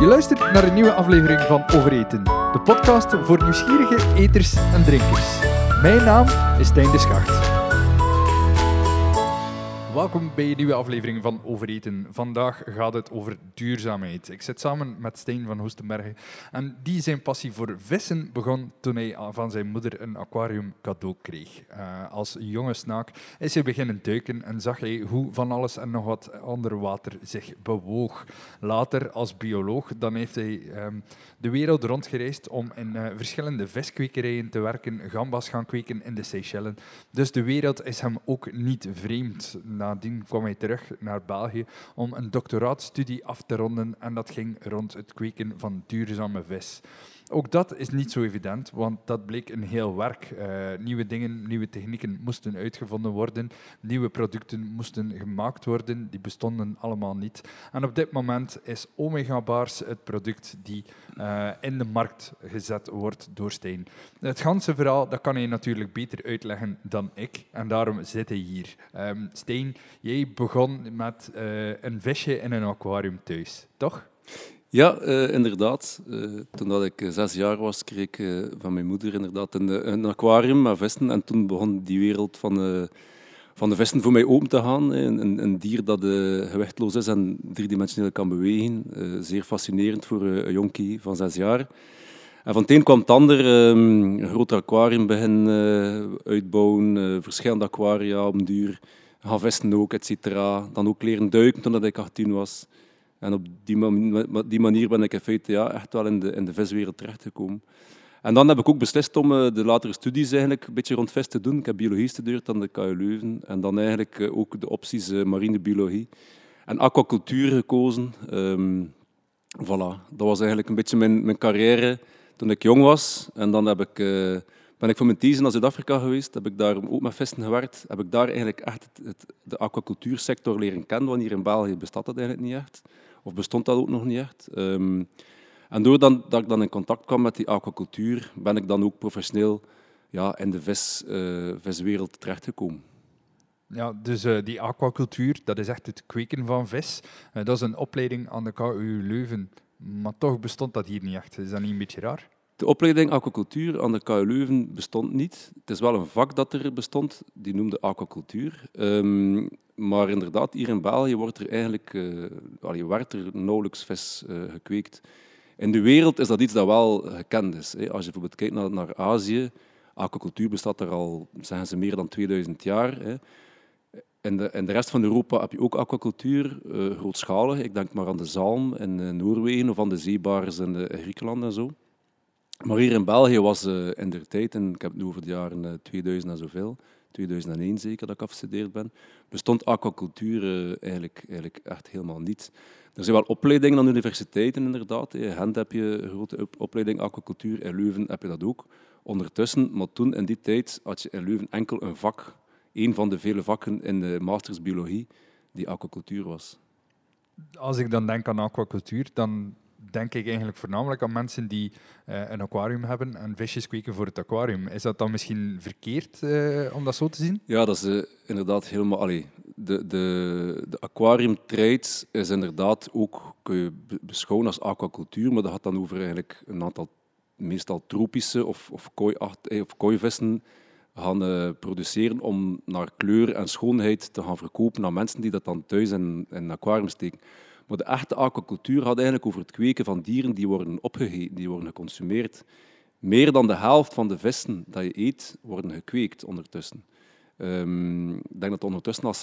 Je luistert naar een nieuwe aflevering van Overeten, de podcast voor nieuwsgierige eters en drinkers. Mijn naam is Stijn de Schacht. Welkom bij een nieuwe aflevering van Overeten. Vandaag gaat het over duurzaamheid. Ik zit samen met Stijn van Hoestenbergen en die zijn passie voor vissen begon toen hij van zijn moeder een aquarium cadeau kreeg. Uh, als jonge snaak is hij beginnen duiken en zag hij hoe van alles en nog wat onder water zich bewoog. Later, als bioloog, dan heeft hij um, de wereld rondgereisd om in uh, verschillende viskwekerijen te werken, gambas gaan kweken in de Seychellen. Dus de wereld is hem ook niet vreemd nadien kwam hij terug naar België om een doctoraatstudie af te ronden en dat ging rond het kweken van duurzame vis. Ook dat is niet zo evident, want dat bleek een heel werk. Uh, nieuwe dingen, nieuwe technieken moesten uitgevonden worden, nieuwe producten moesten gemaakt worden, die bestonden allemaal niet. En op dit moment is Omega Bars het product die uh, in de markt gezet wordt door Stijn. Het ganse verhaal dat kan hij natuurlijk beter uitleggen dan ik, en daarom zit hij hier. Um, Stijn, jij begon met uh, een visje in een aquarium thuis, toch? Ja, uh, inderdaad. Uh, toen dat ik zes jaar was, kreeg ik van mijn moeder inderdaad een, een, aquarium met vissen. En toen begon die wereld van, van de vissen voor mij open te gaan. Een, een dier dat gewichtloos is en driedimensioneel kan bewegen. zeer fascinerend voor een jonkie van zes jaar. En van het een kwam het ander. Um, een groot aquarium beginnen uitbouwen, verschillende aquaria op duur. Gaan vissen ook, et cetera. Dan ook leren duiken toen ik 18 was. En op die, die manier ben ik in feite ja, echt wel in de, in de viswereld terechtgekomen. En dan heb ik ook beslist om uh, de latere studies eigenlijk een beetje rond vis te doen. Ik heb biologie gestudeerd aan de KU Leuven. En dan eigenlijk uh, ook de opties uh, marine biologie en aquacultuur gekozen. Um, voilà, dat was eigenlijk een beetje mijn, mijn carrière toen ik jong was. En dan heb ik, ben ik voor mijn thesis naar Zuid-Afrika geweest. Heb ik daar ook met vissen gewerkt. Heb ik daar eigenlijk echt het, de aquacultuursector leren kennen. Want hier in België bestaat dat eigenlijk niet echt. Of bestond dat ook nog niet echt. Um, en doordat ik dan in contact kwam met die aquacultuur, ben ik dan ook professioneel ja, in de vis, uh, viswereld terechtgekomen. Ja, dus uh, die aquacultuur, dat is echt het kweken van vis. Uh, dat is een opleiding aan de KU Leuven, maar toch bestond dat hier niet echt. Is dat niet een beetje raar? De opleiding aquacultuur aan de KU Leuven bestond niet. Het is wel een vak dat er bestond, die noemde aquacultuur. Um, maar inderdaad, hier in België wordt er eigenlijk, uh, werd er nauwelijks vis uh, gekweekt. In de wereld is dat iets dat wel gekend is. Hè. Als je bijvoorbeeld kijkt naar, naar Azië, aquacultuur bestaat er al, zeggen ze, meer dan 2000 jaar. Hè. In de, de rest van Europa heb je ook aquacultuur, uh, grootschalig. Ik denk maar aan de zalm in Noorwegen of aan de zeebaars in Griekenland en zo. Maar hier in België was in der tijd, en ik heb het nu over de jaren 2000 en zoveel, 2001 zeker dat ik afgestudeerd ben, bestond aquacultuur uh, eigenlijk, eigenlijk echt helemaal niet. Er zijn wel opleidingen aan universiteiten inderdaad. In Gent heb je een grote opleiding aquacultuur, in Leuven heb je dat ook. Ondertussen, maar toen in die tijd had je in Leuven enkel een vak, een van de vele vakken in de masters biologie, die aquacultuur was. Als ik dan denk aan aquacultuur, dan denk ik eigenlijk voornamelijk aan mensen die uh, een aquarium hebben en visjes kweken voor het aquarium. Is dat dan misschien verkeerd uh, om dat zo te zien? Ja, dat is uh, inderdaad helemaal... Allee, de, de, de aquarium is inderdaad ook, kun je beschouwen als aquacultuur, maar dat gaat dan over eigenlijk een aantal meestal tropische of, of, kooi, of kooivissen gaan produceren om naar kleur en schoonheid te gaan verkopen aan mensen die dat dan thuis in een aquarium steken. Maar de echte aquacultuur gaat eigenlijk over het kweken van dieren die worden opgegeten, die worden geconsumeerd. Meer dan de helft van de vissen dat je eet, worden gekweekt ondertussen. Um, ik denk dat ondertussen al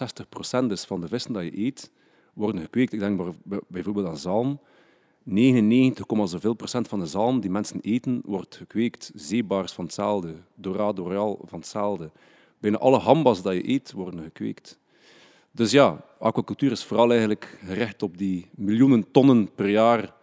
60% is van de vissen dat je eet, worden gekweekt. Ik denk bijvoorbeeld aan zalm. 99, zoveel procent van de zalm die mensen eten, wordt gekweekt. Zeebaars van hetzelfde, dorado royal van hetzelfde. Bijna alle hambas dat je eet, worden gekweekt. Dus ja, aquacultuur is vooral eigenlijk gericht op die miljoenen tonnen per jaar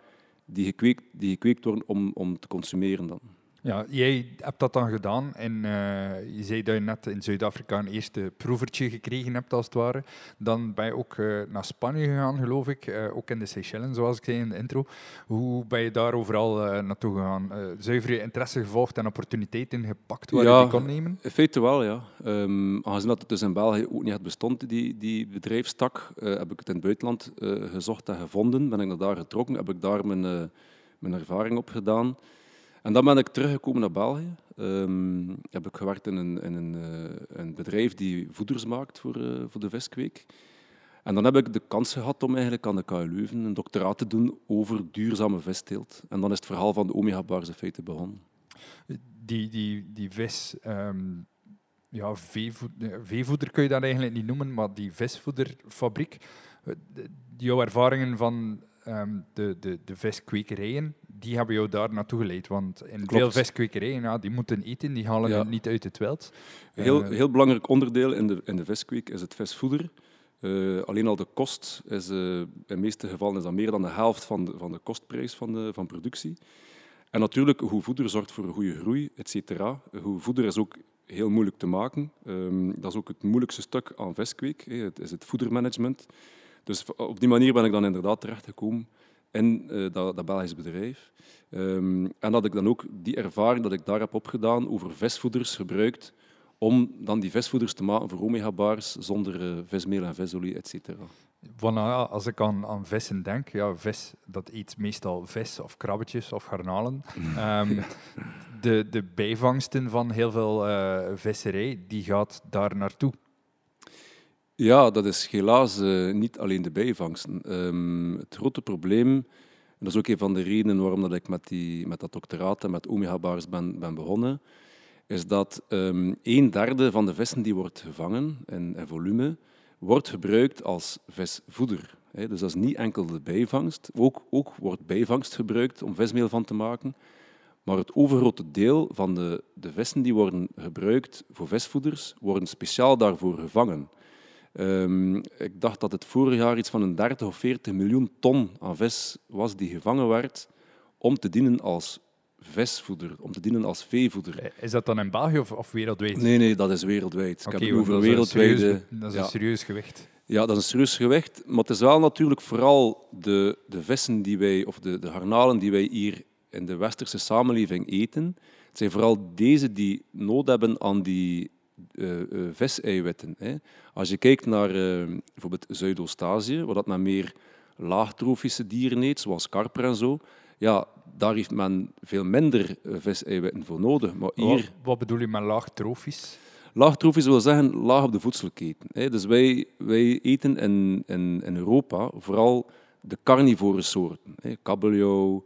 die gekweekt, die gekweekt worden om, om te consumeren dan. Ja, jij hebt dat dan gedaan en uh, je zei dat je net in Zuid-Afrika een eerste proevertje gekregen hebt, als het ware. Dan ben je ook uh, naar Spanje gegaan, geloof ik, uh, ook in de Seychellen, zoals ik zei in de intro. Hoe ben je daar overal naartoe gegaan? zuiver je interesse gevolgd en opportuniteiten gepakt waar ja, je die kon nemen? in feite wel, ja. Um, aangezien dat het dus in België ook niet had bestond, die, die bedrijfstak, heb ik het in het buitenland gezocht en gevonden. Ben ik naar daar getrokken, heb ik daar mijn, mijn ervaring op gedaan. En dan ben ik teruggekomen naar België. Um, heb ik gewerkt in een, in een, uh, een bedrijf die voeders maakt voor, uh, voor de viskweek. En dan heb ik de kans gehad om eigenlijk aan de KU Leuven een doctoraat te doen over duurzame visteelt. En dan is het verhaal van de omega-bars begonnen. Die, die, die vis, um, ja, veevoeder, veevoeder kun je dat eigenlijk niet noemen, maar die visvoederfabriek, eh, jouw ervaringen van um, de, de, de viskwekerijen, die hebben jou daar naartoe geleid. Want in Klopt. veel viskwekerijen, ja, die moeten eten, die halen ja. niet uit het wild. Heel, uh, heel belangrijk onderdeel in de, in de viskweek is het visvoeder. Uh, alleen al de kost is uh, in de meeste gevallen is dat meer dan de helft van de, van de kostprijs van, de, van productie. En natuurlijk, hoe voeder zorgt voor een goede groei, et cetera. Hoe voeder is ook heel moeilijk te maken. Um, dat is ook het moeilijkste stuk aan viskweek, het is het voedermanagement. Dus op die manier ben ik dan inderdaad terechtgekomen in uh, dat, dat Belgisch bedrijf. Um, en dat ik dan ook die ervaring dat ik daar heb opgedaan over visvoeders gebruikt om dan die visvoeders te maken voor omega-bars zonder uh, vismeel en visolie, et cetera. als ik aan, aan vissen denk, ja, vis, dat eet meestal vis of krabbetjes of garnalen. Um, de, de bijvangsten van heel veel uh, visserij, die gaat daar naartoe. Ja, dat is helaas uh, niet alleen de bijvangsten. Um, het grote probleem, en dat is ook een van de redenen waarom dat ik met, die, met dat doctoraat en met omega-bars ben, ben begonnen, is dat um, een derde van de vissen die wordt gevangen in, volume, wordt gebruikt als visvoeder. Dus dat is niet enkel de bijvangst. Ook, ook wordt bijvangst gebruikt om vismeel van te maken. Maar het overgrote deel van de, de vissen die worden gebruikt voor visvoeders, worden speciaal daarvoor gevangen. Um, ik dacht dat het vorig jaar iets van een 30 of 40 miljoen ton aan vis was die gevangen werd om te dienen als visvoeder, om te dienen als veevoeder. Eh, is dat dan in België of, of wereldwijd? Nee, nee, dat is wereldwijd. Okay, ik heb over wereldwijde... Dat is een serieus gewicht. Ja, dat is een serieus gewicht. Maar het is wel natuurlijk vooral de, de vissen die wij, of de, de garnalen die wij hier in de westerse samenleving eten. Het zijn vooral deze die nood hebben aan die uh, uh, viseiwitten. Hè. Als je kijkt naar uh, bijvoorbeeld Zuidoost-Azië, waar dat men meer laagtrofische dieren eet, zoals karper en zo, ja, daar heeft men veel minder viseiwitten voor nodig. Maar hier... wat, wat bedoel je met laagtrofisch? Laagtrofisch wil zeggen laag op de voedselketen. Hè. Dus wij, wij eten in, in, in Europa vooral de carnivore soorten. Hè. Kabeljauw,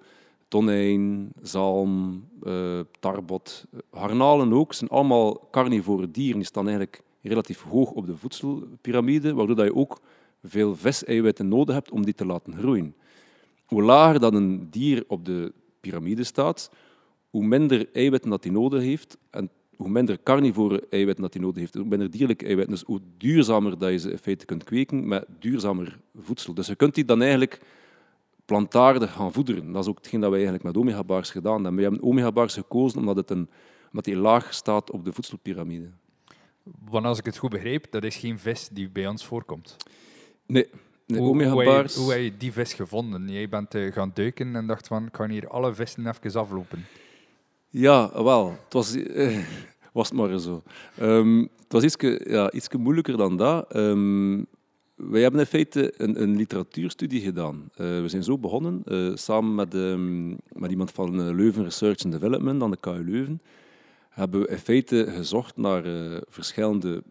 tonijn, zalm, uh, tarbot, harnalen ook, zijn allemaal carnivore dieren. Die staan eigenlijk relatief hoog op de voedselpyramide, waardoor je ook veel viseiwitten nodig hebt om die te laten groeien. Hoe lager dat een dier op de piramide staat, hoe minder eiwitten dat hij nodig heeft en hoe minder carnivore eiwitten dat hij nodig heeft, hoe minder dierlijke eiwitten, dus hoe duurzamer dat je ze in feite kunt kweken met duurzamer voedsel. Dus je kunt die dan eigenlijk plantaardig gaan voederen. Dat is ook hetgeen dat wij eigenlijk met omega-bars gedaan hebben. We hebben omega-bars gekozen omdat, het een, omdat die laag staat op de voedselpyramide. Want als ik het goed begreep, dat is geen vis die bij ons voorkomt. Nee. nee hoe, omega-bars... Hoe, heb je die vis gevonden? Jij bent uh, gaan duiken en dacht van, ik kan hier alle vissen even aflopen. Ja, wel. Het was, uh, was maar zo. Um, het was iets, ja, moeilijker dan dat. Um, wij hebben in feite een, een literatuurstudie gedaan. Uh, we zijn zo begonnen, uh, samen met, um, met iemand van uh, Leuven Research and Development aan de KU Leuven. Hebben we in feite gezocht naar verschillende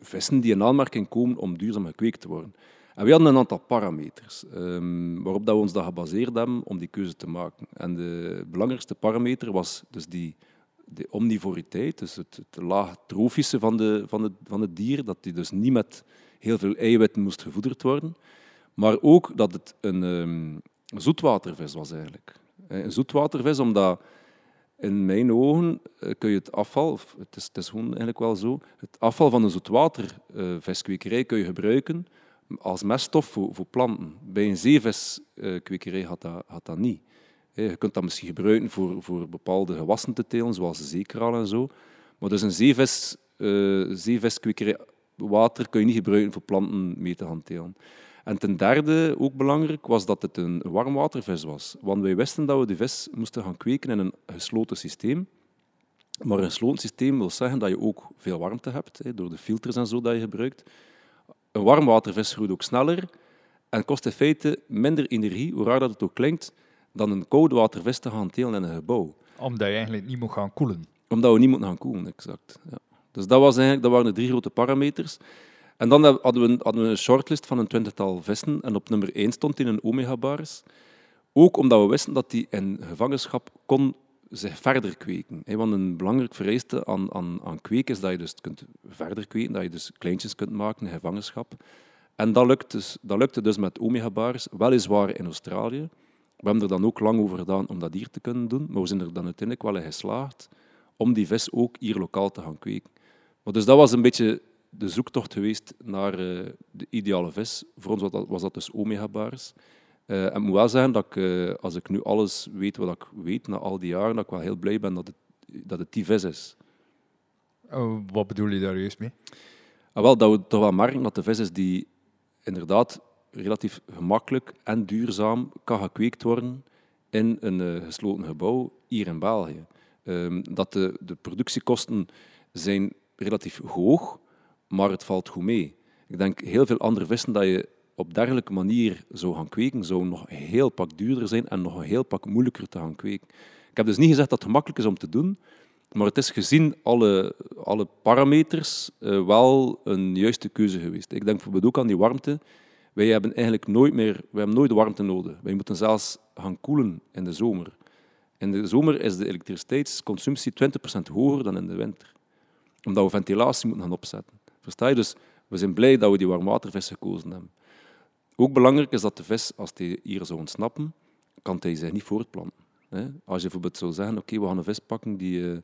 vissen die in aanmerking komen om duurzaam gekweekt te worden. En we hadden een aantal parameters um, waarop dat we ons dat gebaseerd hebben om die keuze te maken. En de belangrijkste parameter was dus die de omnivoriteit, dus het, het laag trofische van, de, van, het, van het dier, dat die dus niet met heel veel eiwitten moest gevoederd worden. Maar ook dat het een um, zoetwatervis was eigenlijk. Een zoetwatervis, omdat in mijn ogen uh, kun je het afval, het is, gewoon eigenlijk wel zo, het afval van een zoetwaterviskwekerij kun je gebruiken als meststof voor, voor planten. Bij een zeeviskwekerij had dat, dat niet. Je kunt dat misschien gebruiken voor, voor bepaalde gewassen te telen, zoals zeekraal en zo. Maar dus een zeevis, zeeveskwekerij water kun je niet gebruiken voor planten mee te gaan telen. En ten derde, ook belangrijk, was dat het een warmwatervis was. Want wij wisten dat we de vis moesten gaan kweken in een gesloten systeem. Maar een gesloten systeem wil zeggen dat je ook veel warmte hebt, door de filters en zo dat je gebruikt. Een warmwatervis groeit ook sneller en kost in feite minder energie, hoe raar dat het ook klinkt, dan een koudwatervis te gaan telen in een gebouw. Omdat je eigenlijk niet moet gaan koelen. Omdat we niet moeten gaan koelen, exact. Ja. Dus dat, was eigenlijk, dat waren de drie grote parameters. En dan hadden we, hadden we een shortlist van een twintigtal vissen en op nummer 1 stond in een omega-baris. Ook omdat we wisten dat die in gevangenschap kon zich verder kweken. Want een belangrijk vereiste aan, aan, aan kweken is dat je dus kunt verder kweken, dat je dus kleintjes kunt maken in gevangenschap. En dat lukte dus, dat lukte dus met omega-baars, weliswaar in Australië. We hebben er dan ook lang over gedaan om dat hier te kunnen doen, maar we zijn er dan uiteindelijk wel in geslaagd om die vis ook hier lokaal te gaan kweken. Maar dus dat was een beetje de zoektocht geweest naar uh, de ideale vis. Voor ons was dat, was dat dus omega-baars. Uh, en ik moet wel zeggen dat ik, uh, als ik nu alles weet wat ik weet na al die jaren, dat ik wel heel blij ben dat het, dat het die vis is. Oh, wat bedoel je daar juist mee? Ah, wel, dat we toch wel merken dat de vis is die inderdaad relatief gemakkelijk en duurzaam kan gekweekt worden in een gesloten gebouw hier in België. Um, dat de, de productiekosten zijn relatief hoog, maar het valt goed mee. Ik denk heel veel andere vissen dat je op dergelijke manier zou gaan kweken, zou nog een heel pak duurder zijn en nog een heel pak moeilijker te gaan kweken. Ik heb dus niet gezegd dat het gemakkelijk is om te doen, maar het is gezien alle, alle parameters uh, wel een juiste keuze geweest. Ik denk bijvoorbeeld ook aan die warmte. Wij hebben eigenlijk nooit meer, wij hebben nooit de warmte nodig. Wij moeten zelfs gaan koelen in de zomer. In de zomer is de elektriciteitsconsumptie 20% hoger dan in de winter. Omdat we ventilatie moeten gaan opzetten. Versta je? Dus we zijn blij dat we die warmwatervis gekozen hebben. Ook belangrijk is dat de vis, als hij hier zou ontsnappen, kan hij zich niet voortplanten. Als je bijvoorbeeld zou zeggen, oké, we gaan een vis pakken die, eh,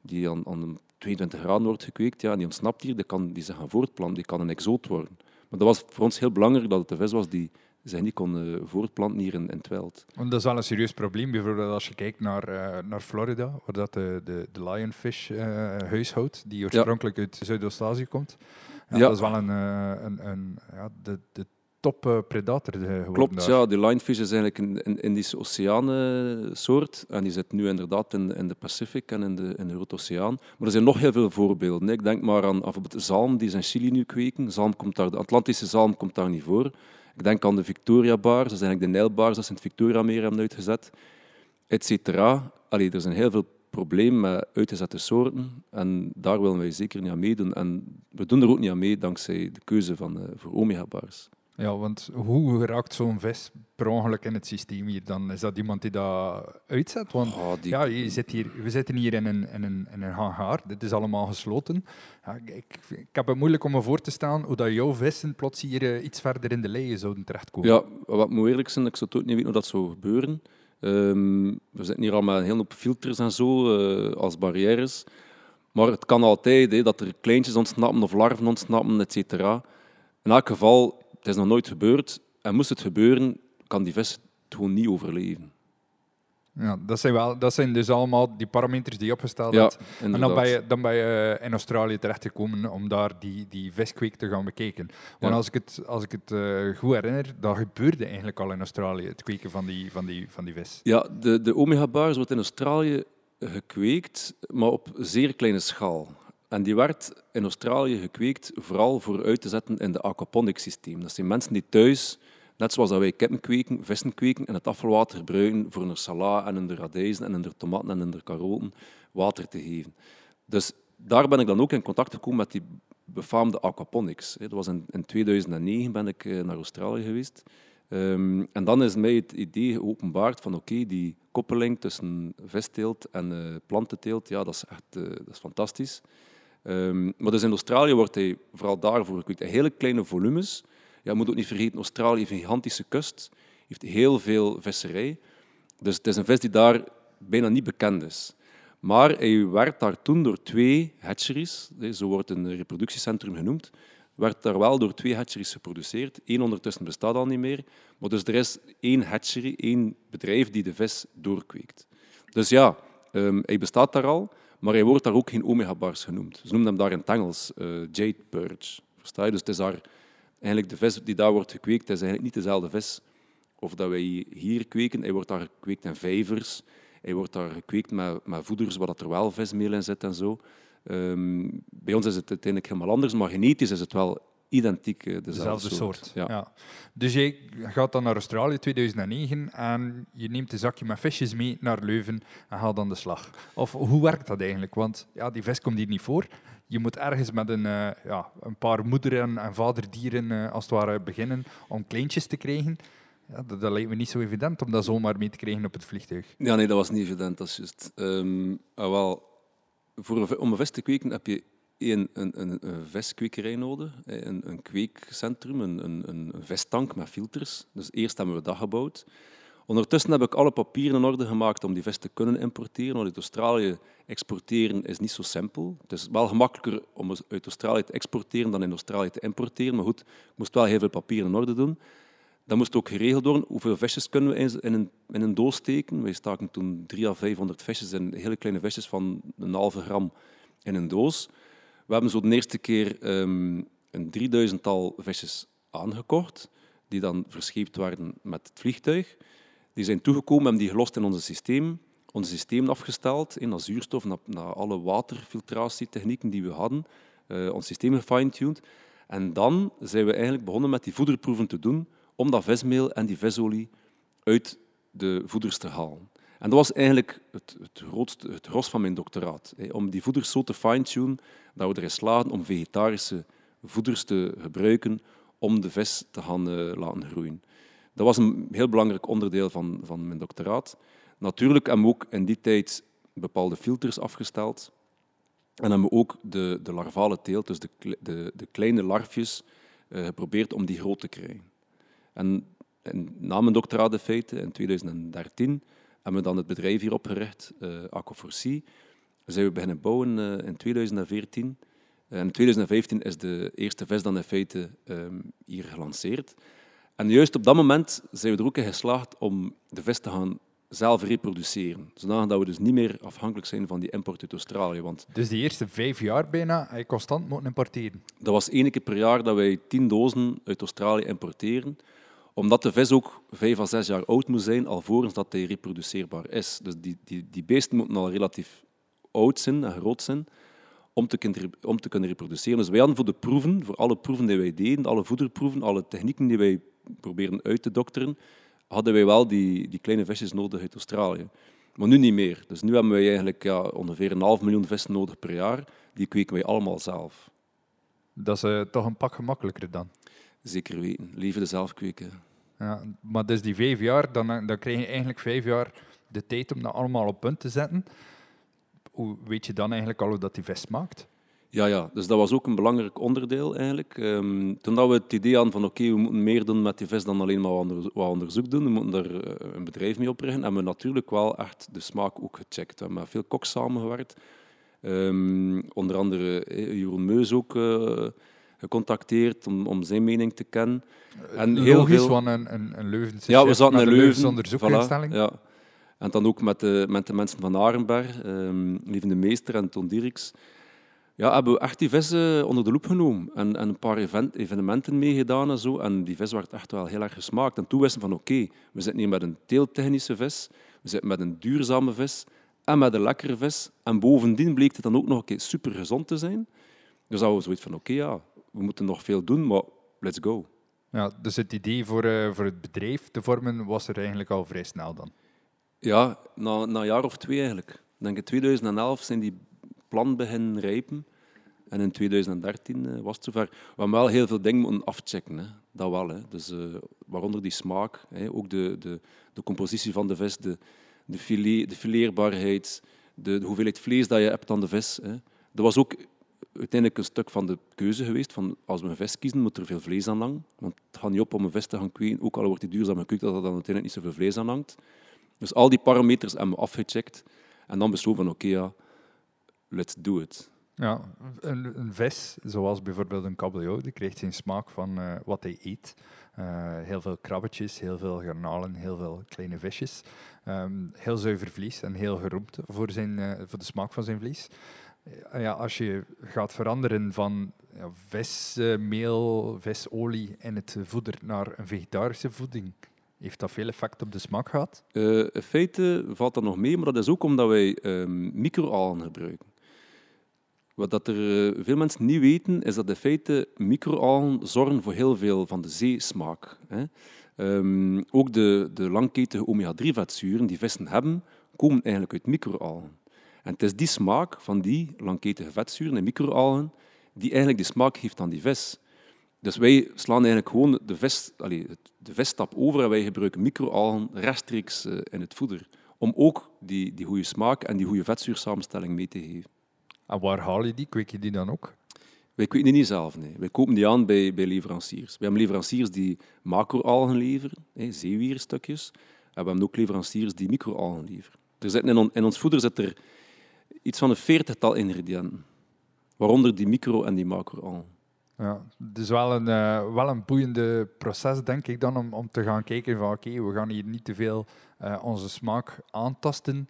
die aan, aan 22 graden wordt gekweekt, ja, die ontsnapt hier, die kan die zich gaan voortplanten, die kan een exoot worden. Maar dat was voor ons heel belangrijk dat het de vis was die zich niet kon voortplanten hier in, in het wild. Want dat is wel een serieus probleem, bijvoorbeeld als je kijkt naar, uh, naar Florida, waar dat de, de, de lionfish uh, huishoudt, die oorspronkelijk ja. uit Zuidoost-Azië komt. Ja, ja. Dat is wel een, een, een ja, de, de top-predator geworden. Klopt, ja. Die lionfish is eigenlijk een, een Indische oceaansoort. En die zit nu inderdaad in, in de Pacific en in de, in de Rode Oceaan. Maar er zijn nog heel veel voorbeelden. Ik denk maar aan bijvoorbeeld zalm, die zijn in Chili nu kweken. Zalm komt daar, de Atlantische zalm komt daar niet voor. Ik denk aan de Victoria-baars, dat zijn eigenlijk de Nijlbaars, dat ze in het Victoria-meer hebben uitgezet, et cetera. Allee, er zijn heel veel problemen met uitgezette soorten en daar willen wij zeker niet aan meedoen. En we doen er ook niet aan mee dankzij de keuze van, uh, voor omega-baars. Ja, want hoe raakt zo'n vis per ongeluk in het systeem hier? Dan is dat iemand die dat uitzet? Want oh, ja, je zit hier, we zitten hier in een, in, een, in een hangaar, dit is allemaal gesloten. Ja, ik, ik heb het moeilijk om me voor te stellen hoe dat jouw vissen plots hier uh, iets verder in de leien zouden terechtkomen. Ja, wat moet eerlijk zijn, ik zou het ook niet weten hoe dat zou gebeuren. Um, we zitten hier al met een hele hoop filters en zo, uh, als barrières. Maar het kan altijd hè, dat er kleintjes ontsnappen of larven ontsnappen, et cetera. In elk geval het is nog nooit gebeurd. En moest het gebeuren, kan die vis het gewoon niet overleven. Ja, dat zijn, wel, dat zijn dus allemaal die parameters die je opgesteld ja, hebt. En dan ben je, dan ben je in Australië terechtgekomen om daar die, die viskweek te gaan bekijken. Want als ik het, als ik het uh, goed herinner, dat gebeurde eigenlijk al in Australië, het kweken van die, van die, van die vis. Ja, de, de omega-baars wordt in Australië gekweekt, maar op zeer kleine schaal. En die werd in Australië gekweekt vooral voor uit te zetten in de aquaponics systeem. Dat zijn mensen die thuis, net zoals wij kippen kweken, vissen kweken, en het afvalwater gebruiken voor een sala en een radijzen en een tomaten en een karoten water te geven. Dus daar ben ik dan ook in contact gekomen met die befaamde aquaponics. Dat was in, in 2009 ben ik eh, naar Australië geweest. Um, en dan is mij het idee geopenbaard van oké, die koppeling tussen visteelt en uh, plantenteelt, ja, dat is echt uh, dat is fantastisch. Um, maar dus in Australië wordt hij vooral daarvoor gekweekt. Hele kleine volumes. Ja, je moet ook niet vergeten, Australië heeft een gigantische kust. heeft heel veel visserij. Dus het is een vis die daar bijna niet bekend is. Maar hij werd daar toen door twee hatcheries, zo wordt een reproductiecentrum genoemd, werd daar wel door twee hatcheries geproduceerd. Eén ondertussen bestaat al niet meer. Maar dus er is één hatchery, één bedrijf die de vis doorkweekt. Dus ja, um, hij bestaat daar al, maar hij wordt daar ook geen omega-bars genoemd. Ze noemen hem daar in het Engels uh, jade perch. Versta je? Dus het is daar, eigenlijk de vis die daar wordt gekweekt, is eigenlijk niet dezelfde vis of dat wij hier kweken. Hij wordt daar gekweekt in vijvers. Hij wordt daar gekweekt met, voeders waar er wel vismeel in zit en zo. Um, bij ons is het uiteindelijk helemaal anders, maar genetisch is het wel identiek eh, dezelfde, dezelfde soort. Ja. ja. Dus jij gaat dan naar Australië 2009 en je neemt een zakje met visjes mee naar Leuven en gaat dan de slag. Of hoe werkt dat eigenlijk? Want ja, die vis komt hier niet voor. Je moet ergens met een, uh, ja, een paar moeder- en, en vaderdieren uh, als het ware beginnen om kleintjes te krijgen. Ja, dat, dat, lijkt me niet zo evident om dat zomaar mee te krijgen op het vliegtuig. Ja, nee, dat was niet evident, dat is juist. Um, wel, voor, om een vis te kweken heb je een, een, een, een nodig, een, een kweekcentrum, een, een, een vistank met filters. Dus eerst hebben we dat gebouwd. Ondertussen heb ik alle papieren in orde gemaakt om die vis te kunnen importeren. Want uit Australië exporteren is niet zo simpel. Het is wel gemakkelijker om uit Australië te exporteren dan in Australië te importeren. Maar goed, ik moest wel heel veel papieren in orde doen. Dat moest ook geregeld worden. Hoeveel visjes kunnen we in een, in een doos steken? Wij staken toen 300 à 500 visjes in hele kleine visjes van een halve gram in een doos. We hebben zo de eerste keer um, een drieduizendtal visjes aangekocht, die dan verscheept werden met het vliegtuig. Die zijn toegekomen, hebben die gelost in ons systeem, ons systeem afgesteld, in naar zuurstof, naar, naar alle waterfiltratietechnieken die we hadden, uh, ons systeem gefine-tuned. En dan zijn we eigenlijk begonnen met die voederproeven te doen om dat vismeel en die visolie uit de voeders te halen. En dat was eigenlijk het, het, het gros van mijn doctoraat. Om die voeders zo te fine-tunen dat we erin slagen om vegetarische voeders te gebruiken om de vis te gaan uh, laten groeien. Dat was een heel belangrijk onderdeel van, van mijn doctoraat. Natuurlijk hebben we ook in die tijd bepaalde filters afgesteld. En hebben we ook de, de larvale teelt, dus de, de, de kleine larfjes, uh, geprobeerd om die groot te krijgen. En, en na mijn doctoraat in feite, in 2013, hebben we dan het bedrijf hier opgericht, uh, Aquaforcy. We zijn we beginnen bouwen uh, in 2014. En in 2015 is de eerste vis dan in feite um, hier gelanceerd. En juist op dat moment zijn we er ook in geslaagd om de vis te gaan zelf reproduceren. Zodat we dus niet meer afhankelijk zijn van die import uit Australië. Want dus die eerste vijf jaar bijna constant moeten importeren? Dat was één keer per jaar dat wij tien dozen uit Australië importeren omdat de vis ook vijf à zes jaar oud moet zijn, alvorens dat hij reproduceerbaar is. Dus die, die, die beesten moeten al relatief oud zijn en groot zijn om te, kunnen, om te kunnen reproduceren. Dus wij hadden voor de proeven, voor alle proeven die wij deden, alle voederproeven, alle technieken die wij proberen uit te dokteren, hadden wij wel die, die kleine visjes nodig uit Australië. Maar nu niet meer. Dus nu hebben wij eigenlijk ja, ongeveer een half miljoen vissen nodig per jaar. Die kweken wij allemaal zelf. Dat is uh, toch een pak gemakkelijker dan? Zeker weten. Liever zelf kweken. Ja, maar dus die vijf jaar, dan, dan krijg je eigenlijk vijf jaar de tijd om dat allemaal op punt te zetten. Hoe weet je dan eigenlijk al hoe dat die vest maakt? Ja, ja, dus dat was ook een belangrijk onderdeel eigenlijk. Um, toen dat we het idee hadden van oké, we moeten meer doen met die vest dan alleen maar wat onderzoek doen, we moeten daar eh, een bedrijf mee oprichten, hebben we natuurlijk wel echt de smaak ook gecheckt. We hebben met veel koks samengewerkt. Um, onder andere eh, Jeroen Meus ook... Uh, gecontacteerd om, om zijn mening te kennen. Eh, en heel Logisch, veel... want een, een, een Leuvense ja, we zaten in Leuven, onderzoekinstelling. Voilà, ja. En dan ook met de, met de mensen van Arenberg, um, Lieve de Meester en Ton Dirks. Ja, hebben we echt die vissen onder de loep genomen en, en een paar event, evenementen meegedaan en zo. En die vis werd echt wel heel erg gesmaakt. En toen wisten we van oké, we zitten hier met een teeltechnische vis, we zitten met een duurzame vis en met een lekkere vis. En bovendien bleek het dan ook nog een keer super gezond te zijn. Dus hadden we zoiets van oké, ja, we moeten nog veel doen, maar let's go. Ja, dus het idee voor, uh, voor het bedrijf te vormen was er eigenlijk al vrij snel dan? Ja, na, na een jaar of twee eigenlijk. Ik denk in 2011 zijn die plan beginnen rijpen. En in 2013 uh, eh, was het zover. We hebben wel heel veel dingen moeten afchecken. Hè. Dat wel. Hè. Dus, uh, waaronder die smaak, hè. ook de, de, de compositie van de vis, de, de, filet, de fileerbaarheid, de, de, hoeveelheid vlees dat je hebt aan de vis. Hè. Dat was ook uiteindelijk een stuk van de keuze geweest. Van als we een vis kiezen, moet er veel vlees aan hangen. Want het gaat niet op om een vis te gaan kweken, ook al wordt die duurzaam gekweekt, dat er dan uiteindelijk niet zoveel vlees aan hangt. Dus al die parameters hebben we afgecheckt. En dan besloten van, oké, let's do it. Ja, een, een vis, zoals bijvoorbeeld een kabeljauw, die krijgt zijn smaak van eh, wat hij eet. Eh, heel veel krabbetjes, heel veel garnalen, heel veel kleine visjes. Ehm, heel zuiver vlies en heel geroemd voor, zijn, eh, voor de smaak van zijn vlies. Eh, ja, als je gaat veranderen van ja, vismeel, visolie in het voeder naar een vegetarische voeding, heeft dat veel effect op de smaak gehad? Eh, in feite valt dat nog mee, maar dat is ook omdat wij ehm microalgen gebruiken. Wat dat er eh, veel mensen niet weten, is dat in feite microalgen zorgen voor heel veel van de zeesmaak. Hè. Ehm, ook de, de langketige omega-3-vetzuren die vissen hebben, komen eigenlijk uit microalgen. En het is die smaak van die langketige vetzuren en microalgen die eigenlijk de smaak geeft aan die vis. Dus wij slaan eigenlijk gewoon de, vis, allee, het- de visstap over en wij gebruiken microalgen rechtstreeks eh, in het voeder. Om ook die, die goede smaak en die goede vetzuursamenstelling mee te geven. En waar haal je die? Kweek je die dan ook? Wij kweken die niet zelf, nee. Wij kopen die aan bij, bij leveranciers. We hebben leveranciers die macroalgen leveren, hè, zeewierstukjes. En we hebben ook leveranciers die microalgen leveren. Er zitten in, on- in ons voeder zit er iets van een veertigtal ingrediënten. Waaronder die micro- en die macroalgen. Ja, het is wel een, eh, wel een boeiende proces, denk ik dan, om, om te gaan kijken van oké, we gaan hier niet te veel eh, onze smaak aantasten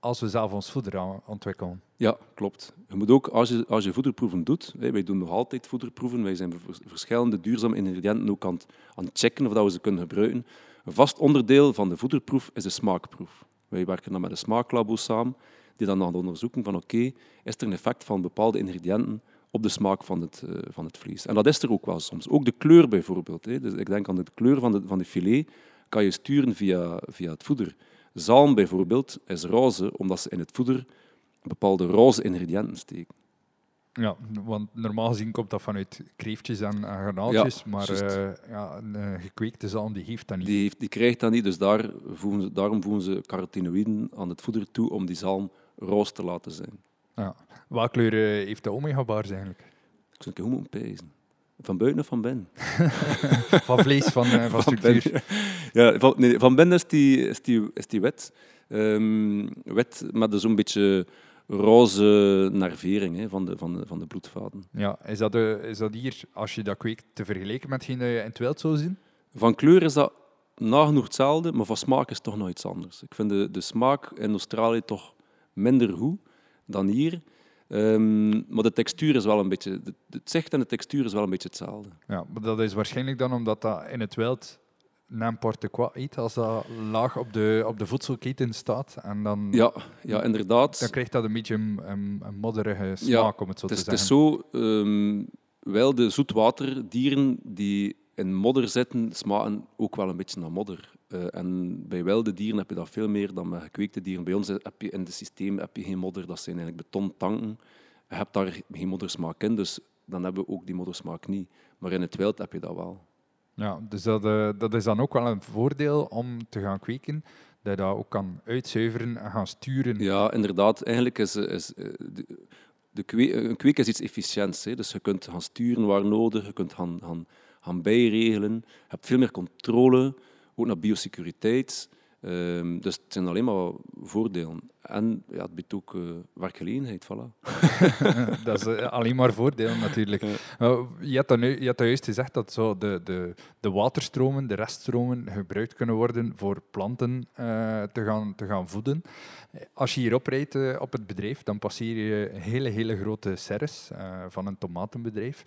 als we zelf ons voeder aan- ontwikkelen. Ja, klopt. Je moet ook, als je, als je voederproeven doet, hè, wij doen nog altijd voederproeven, wij zijn vers- verschillende duurzame ingrediënten ook aan het, aan het checken of dat we ze kunnen gebruiken. Een vast onderdeel van de voederproef is de smaakproef. Wij werken dan met een smaaklabo samen, die dan gaan onderzoeken van oké, is er een effect van bepaalde ingrediënten op de smaak van het, eh, van het vlees. En dat is er ook wel soms. Ook de kleur bijvoorbeeld. Hè. Dus ik denk aan de kleur van de, van de filet, kan je sturen via, via het voeder. Zalm bijvoorbeeld is roze, omdat ze in het voeder bepaalde roze ingrediënten steken. Ja, want normaal gezien komt dat vanuit kreeftjes en, en Ja, maar eh, ja, een eh, gekweekte zalm die heeft dat niet. Die, heeft, die krijgt dat niet, dus daar voegen ze, daarom voegen ze carotinoïden aan het voeder toe om die zalm roze te laten zijn. Ja. Welke kleur eh, heeft de omega-bars eigenlijk? Ik zou het moeten pijzen. Van buiten of van binnen? Van vlees, van, eh, van structuur. binnen. Ja, van, nee, van binnen is die, is die, is die wit. Ehm, wit met zo'n beetje roze nervering hè, van, de, van, de, van de bloedvaten. Ja, is dat, de, is dat hier, als je dat kweekt, te vergelijken met hetgeen dat je in het wild zou zien? Van kleur is dat nagenoeg hetzelfde, maar van smaak is het toch nog iets anders. Ik vind de, de smaak in Australië toch minder goed dan hier. Ehm, maar de textuur is wel een beetje... de- Het zicht en de textuur is wel een beetje hetzelfde. Ja, maar dat is waarschijnlijk dan omdat dat in het wild n'importe quoi eet, als dat laag op de, op de voedselketen staat. En dan, Ja, ja inderdaad. dan krijgt dat een beetje een, een, een modderige smaak, om het zo Het is, te het is zeggen. zo, ehm wilde zoetwaterdieren die in modder zitten, smaken ook wel een beetje naar modder. Eh, en bij wilde dieren heb je dat veel meer dan bij gekweekte dieren. Bij ons heb je in het systeem heb je geen modder, dat zijn eigenlijk betontanken. Je hebt daar geen moddersmaak in, dus dan hebben we ook die moddersmaak niet. Maar in het wild heb je dat wel. Ja, dus dat, eh, dat is dan ook wel een voordeel om te gaan kweken, dat je dat ook kan uitzuiveren en gaan sturen. Ja, inderdaad. Eigenlijk is, is eh, de, de kwe- een kweek is iets efficiënts. Hè. Dus je kunt gaan sturen waar nodig, je kunt gaan, gaan, gaan bijregelen. Je hebt veel meer controle, ook naar biosecuriteit. Ehm, dus het zijn alleen maar voordelen. En ja, het biedt ook eh, werkgelegenheid. Voilà. dat is eh, alleen maar voordelen natuurlijk. Uh, je, had dat nu, je had juist gezegd dat zo de, de, de waterstromen, de reststromen, gebruikt kunnen worden voor planten eh, te, gaan, te gaan voeden. Als je hierop rijdt op het bedrijf, dan passeer je hele, hele grote serres van een tomatenbedrijf.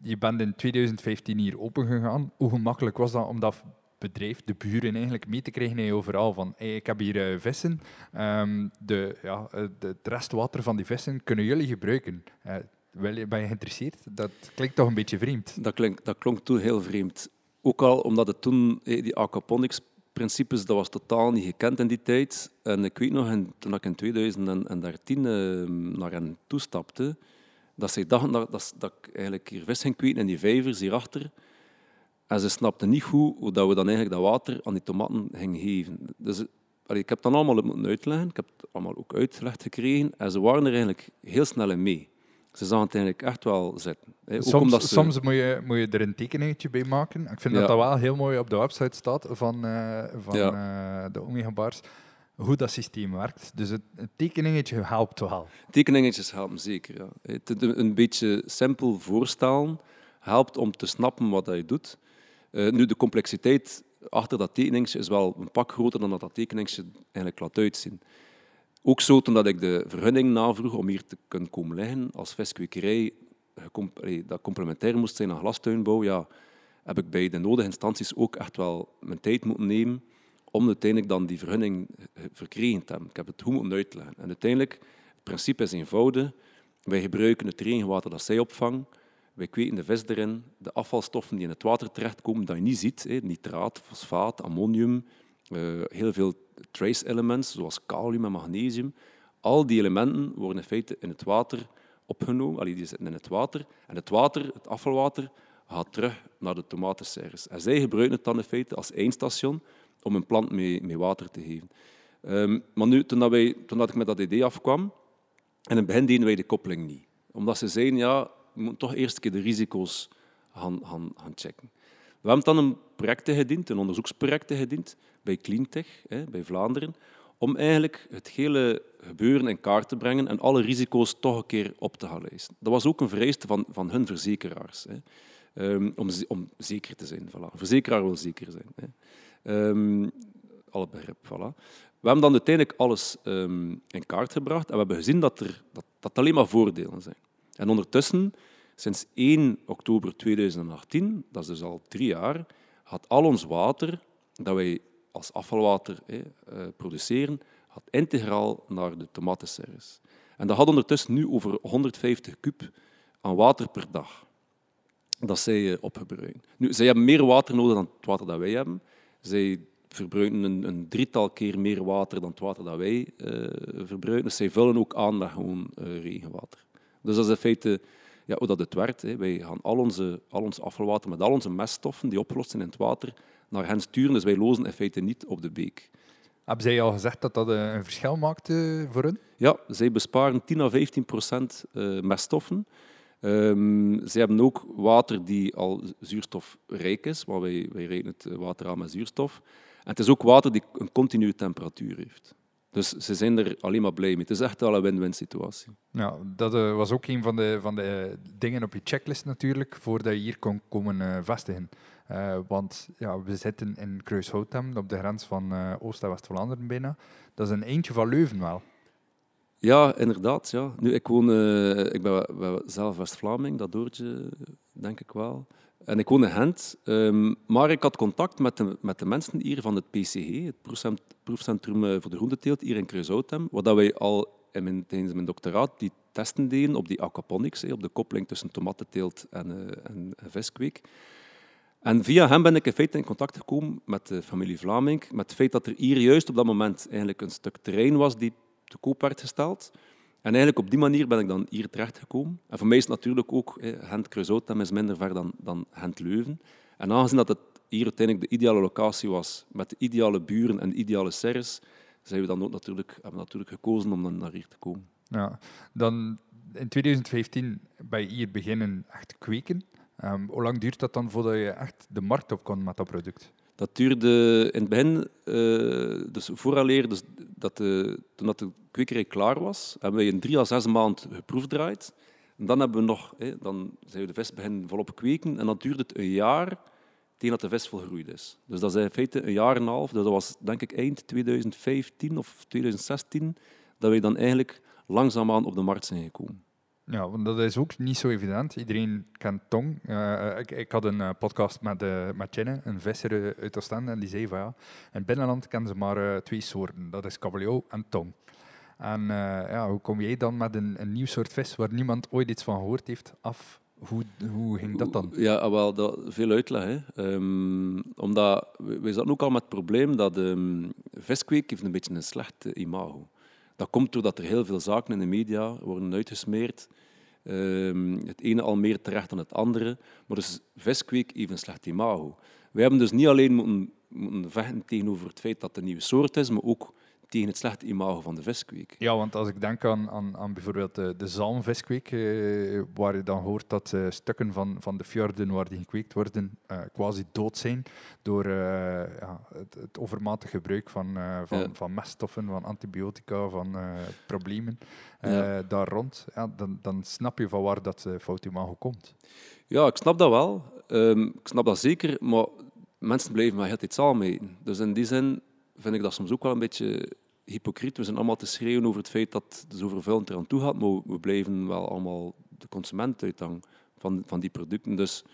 Je bent in 2015 hier open gegaan. Hoe gemakkelijk was dat om dat bedrijf, de buren eigenlijk mee te krijgen in overal van ik heb hier eh, vissen, Ehm, de, ja, eh, het restwater van die vissen kunnen jullie gebruiken. Eh, ben je geïnteresseerd? Dat klinkt toch een beetje vreemd. Dat, klink, dat klonk toen heel vreemd. Ook al omdat het toen, die aquaponics-principes, dat was totaal niet gekend in die tijd. En ik weet nog, toen ik in 2013 eh, naar hen toestapte, dat zij dachten dat, dat, dat ik eigenlijk hier vis ging kweken in die vijvers hierachter. En ze snapten niet goed hoe dat we dan eigenlijk dat water aan die tomaten gingen geven. Dus, allee, ik heb dat allemaal moeten uitleggen. Ik heb het allemaal ook uitgelegd gekregen. En ze waren er eigenlijk heel snel in mee. Ze zagen het eigenlijk echt wel zitten. hè. Soms, omdat ze- soms moet, je, moet je er een tekeningetje bij maken. Ik vind Ja. dat dat wel heel mooi op de website staat van, eh, van eh, de Omega Bars. Hoe dat systeem werkt. Dus het, tekeningetje helpt wel. Tekeningetjes helpen zeker. Ja. Het, een beetje simpel voorstellen helpt om te snappen wat je doet. Uh, nu, de complexiteit achter dat tekeningetje is wel een pak groter dan dat dat tekeningetje eigenlijk laat uitzien. Ook zo, toen ik de vergunning navroeg om hier te kunnen komen liggen als viskwekerij, dat complementair moest zijn aan glastuinbouw, ja, heb ik bij de nodige instanties ook echt wel mijn tijd moeten nemen om uiteindelijk dan die vergunning eh, verkregen te hebben. Ik heb het goed moeten uitleggen. En uiteindelijk, het principe is eenvoudig. Wij gebruiken het regenwater dat zij opvangen. Wij kweken de vis erin. De afvalstoffen die in het water terechtkomen, dat je niet ziet, nitraat, fosfaat, ammonium, uh, heel veel trace elements, zoals kalium en magnesium. Al die elementen worden in feite in het water opgenomen, allee, die zitten in het water. En het water, het afvalwater, gaat terug naar de tomatenserres. En zij gebruiken het dan in feite als eindstation om een plant mee, water te geven. Um, maar nu, toen, dat wij, toen dat ik met dat idee afkwam, en in het begin deden wij de koppeling niet. Omdat ze zeiden, ja, we moeten toch eerst een keer de risico's gaan, gaan, gaan checken. We hebben dan een project gediend, een onderzoeksproject gediend bij Cleantech, hè, bij Vlaanderen, om eigenlijk het hele gebeuren in kaart te brengen en alle risico's toch een keer op te gaan lijsten. Dat was ook een vereiste van, van hun verzekeraars, hè, um, om, om zeker te zijn. Voilà. Een verzekeraar wil zeker zijn. Hè. Um, alle begrip, voilà. We hebben dan uiteindelijk alles um, in kaart gebracht en we hebben gezien dat er dat, dat alleen maar voordelen zijn. En ondertussen, sinds 1 oktober 2018, dat is dus al drie jaar, had al ons water dat wij als afvalwater eh, produceren, had integraal naar de tomatenservice. En dat had ondertussen nu over 150 kub aan water per dag dat zij uh, opgebruiken. Nu, zij hebben meer water nodig dan het water dat wij hebben. Zij verbruiken een, een drietal keer meer water dan het water dat wij uh, verbruiken. Dus zij vullen ook aan met gewoon uh, regenwater. Dus dat is in feite ja, hoe dat het werkt. Hè. Wij gaan al, onze, al ons afvalwater met al onze meststoffen die opgelost zijn in het water naar hen sturen. Dus wij lozen in feite niet op de beek. Hebben zij al gezegd dat dat een verschil maakt voor hen? Ja, zij besparen 10 à 15 procent meststoffen. Um, ze hebben ook water die al zuurstofrijk is, want wij, wij rekenen het water aan met zuurstof. En het is ook water die een continue temperatuur heeft. Dus ze zijn er alleen maar blij mee. Het is echt al een win-win situatie. Ja, dat uh, was ook een van de, van de dingen op je checklist natuurlijk, voordat je hier kon komen vestigen. Want ja, we zitten in Kruishoutem, op de grens van Oost- en West-Vlaanderen bijna. Dat is een eentje van Leuven wel. Ja, inderdaad. Ja. Nu, ik, woon, uh, ik ben, zelf West-Vlaming, dat doortje, denk ik wel. En ik woon in Gent. Um, maar ik had contact met de, met de mensen hier van het PCG, het proefcentrum eh, voor de groenteteelt, hier in Kruishoutem, waar wij al tijdens mijn doctoraat die testen deden op die aquaponics, op de koppeling tussen tomatenteelt en, uh, en viskweek. En via hem ben ik in feite in contact gekomen met de familie Vlaming, met het feit dat er hier juist op dat moment eigenlijk een stuk terrein was die te koop werd gesteld. En eigenlijk op die manier ben ik dan hier terechtgekomen. En voor mij is het natuurlijk ook, Gent Kruisoutem is minder ver dan, dan Gent Leuven. En aangezien dat het hier uiteindelijk de ideale locatie was, met de ideale buren en de ideale serres, zijn we dan ook natuurlijk, hebben we natuurlijk gekozen om dan naar hier te komen. Ja, dan in 2015 ben je hier beginnen echt kweken. Um, hoe lang duurt dat dan voordat je echt de markt op kon met dat product? Dat duurde in het begin, uh, dus vooraleer dus dat de, toen dat de kwekerij klaar was, hebben we in drie à zes maanden geproefdraaid. En dan, hebben we nog, dan zijn we de vis beginnen volop kweken en dan duurde het een jaar tegen dat de vis volgroeid is. Dus dat is in feite een jaar en een half. Dus dat was denk ik eind 2015 of 2016 dat we dan eigenlijk langzaamaan op de markt zijn gekomen. Ja, want dat is ook niet zo evident. Iedereen kent tong. Uh, ik, ik, had een uh, podcast met, uh, met een visser uit Oostende, en die zei van ja, in het binnenland kennen ze maar twee soorten. Dat is kabeljauw en tong. En ja, hoe kom jij dan met een, een nieuw soort vis waar niemand ooit iets van gehoord heeft af? Hoe, hoe ging dat dan? Ja, ah, wel, dat, veel uitleg. Hè. Um, omdat, we zaten ook al met het probleem dat um, viskweek heeft een beetje een slecht imago dat komt doordat er heel veel zaken in de media worden uitgesmeerd. Um, het ene al meer terecht dan het andere. Maar dus viskweek een slecht imago. Wij hebben dus niet alleen moeten, moeten vechten tegenover het feit dat het een nieuwe soort is, maar ook tegen het slechte imago van de viskweek. Ja, want als ik denk aan, aan, aan bijvoorbeeld de, de zalmviskweek, eh, waar je dan hoort dat eh, stukken van, van de fjorden waar die gekweekt worden eh, quasi dood zijn door eh, ja, het, het overmatig gebruik van, eh, van, Ja. van meststoffen, van antibiotica, van eh, problemen eh, Ja. daar rond, ja, dan, dan snap je van waar dat fout imago komt. Ja, ik snap dat wel. Ehm, ik snap dat zeker, maar mensen blijven maar altijd zalm eten. Dus in die zin vind ik dat soms ook wel een beetje hypocriet. We zijn allemaal te schreeuwen over het feit dat de overvuiling eraan toe gaat, maar we blijven wel allemaal de consument uithangen van, van die producten. Dus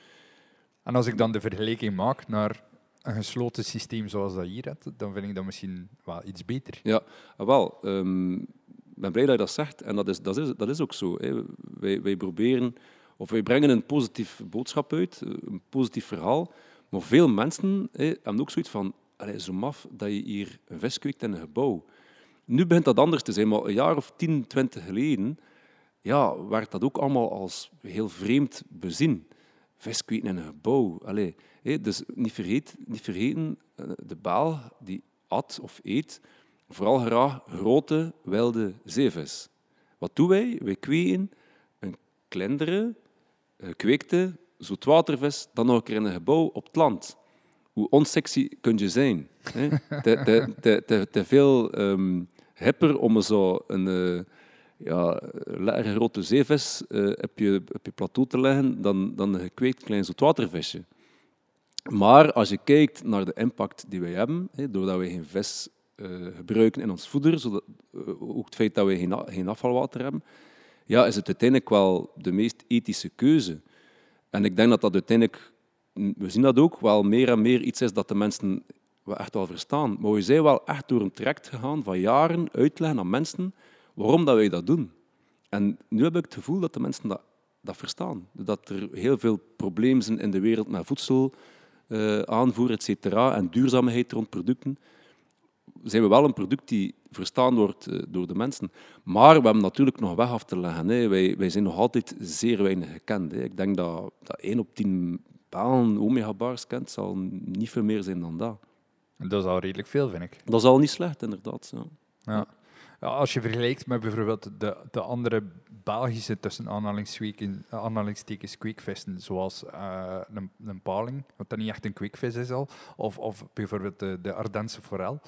En als ik dan de vergelijking maak naar een gesloten systeem zoals dat hier hebt, dan vind ik dat misschien wel iets beter. ja, ah, wel, ehm, ik ben blij dat je dat zegt. En dat is, dat is, dat is ook zo. Hè. Wij, wij proberen, of wij brengen een positief boodschap uit, een positief verhaal. Maar veel mensen hè, hebben ook zoiets van, allee, zo maf dat je hier een vis kweekt in een gebouw. Nu begint dat anders te zijn, maar een jaar of 10, 20 geleden ja, werd dat ook allemaal als heel vreemd bezien. Vis kweken in een gebouw. Allee, dus niet, vergeet, niet vergeten, eh, de baal die at of eet vooral graag grote wilde zeevis. Wat doen wij? Wij kweken een kleinere, gekweekte zoetwatervis dan nog een keer in een gebouw op het land. Hoe onsexy kun je zijn? Hè? Te, veel ehm, hipper om zo een eh, ja, lekkere grote zeevis eh, op, je, op je plateau te leggen dan, dan een gekweekt klein zoetwatervisje. Maar als je kijkt naar de impact die wij hebben, hè, doordat wij geen vis eh, gebruiken in ons voeder, zodat, ook het feit dat wij geen, geen afvalwater hebben, ja, is het uiteindelijk wel de meest ethische keuze. En ik denk dat dat uiteindelijk, we zien dat ook, wel meer en meer iets is dat de mensen wel echt wel verstaan. Maar we zijn wel echt door een traject gegaan van jaren uitleggen aan mensen waarom dat wij dat doen. En nu heb ik het gevoel dat de mensen dat, dat verstaan. Dat er heel veel problemen zijn in de wereld met voedsel, eh, aanvoer, et en duurzaamheid rond producten, zijn we wel een product die verstaan wordt eh, door de mensen. Maar we hebben natuurlijk nog weg af te leggen. Wij, zijn nog altijd zeer weinig gekend. Ik denk dat, dat 1 op 10 balen omega-bars kent, zal niet veel meer zijn dan dat. Dat is al redelijk veel, vind ik. Dat is al niet slecht, inderdaad. Ja. Ja. Ja, als je vergelijkt met bijvoorbeeld de, de andere Belgische tussen aanhalingstekens, kweekvissen, zoals eh, een, een paling, wat dat niet echt een kweekvis is al, of, of bijvoorbeeld de, de Ardense forel.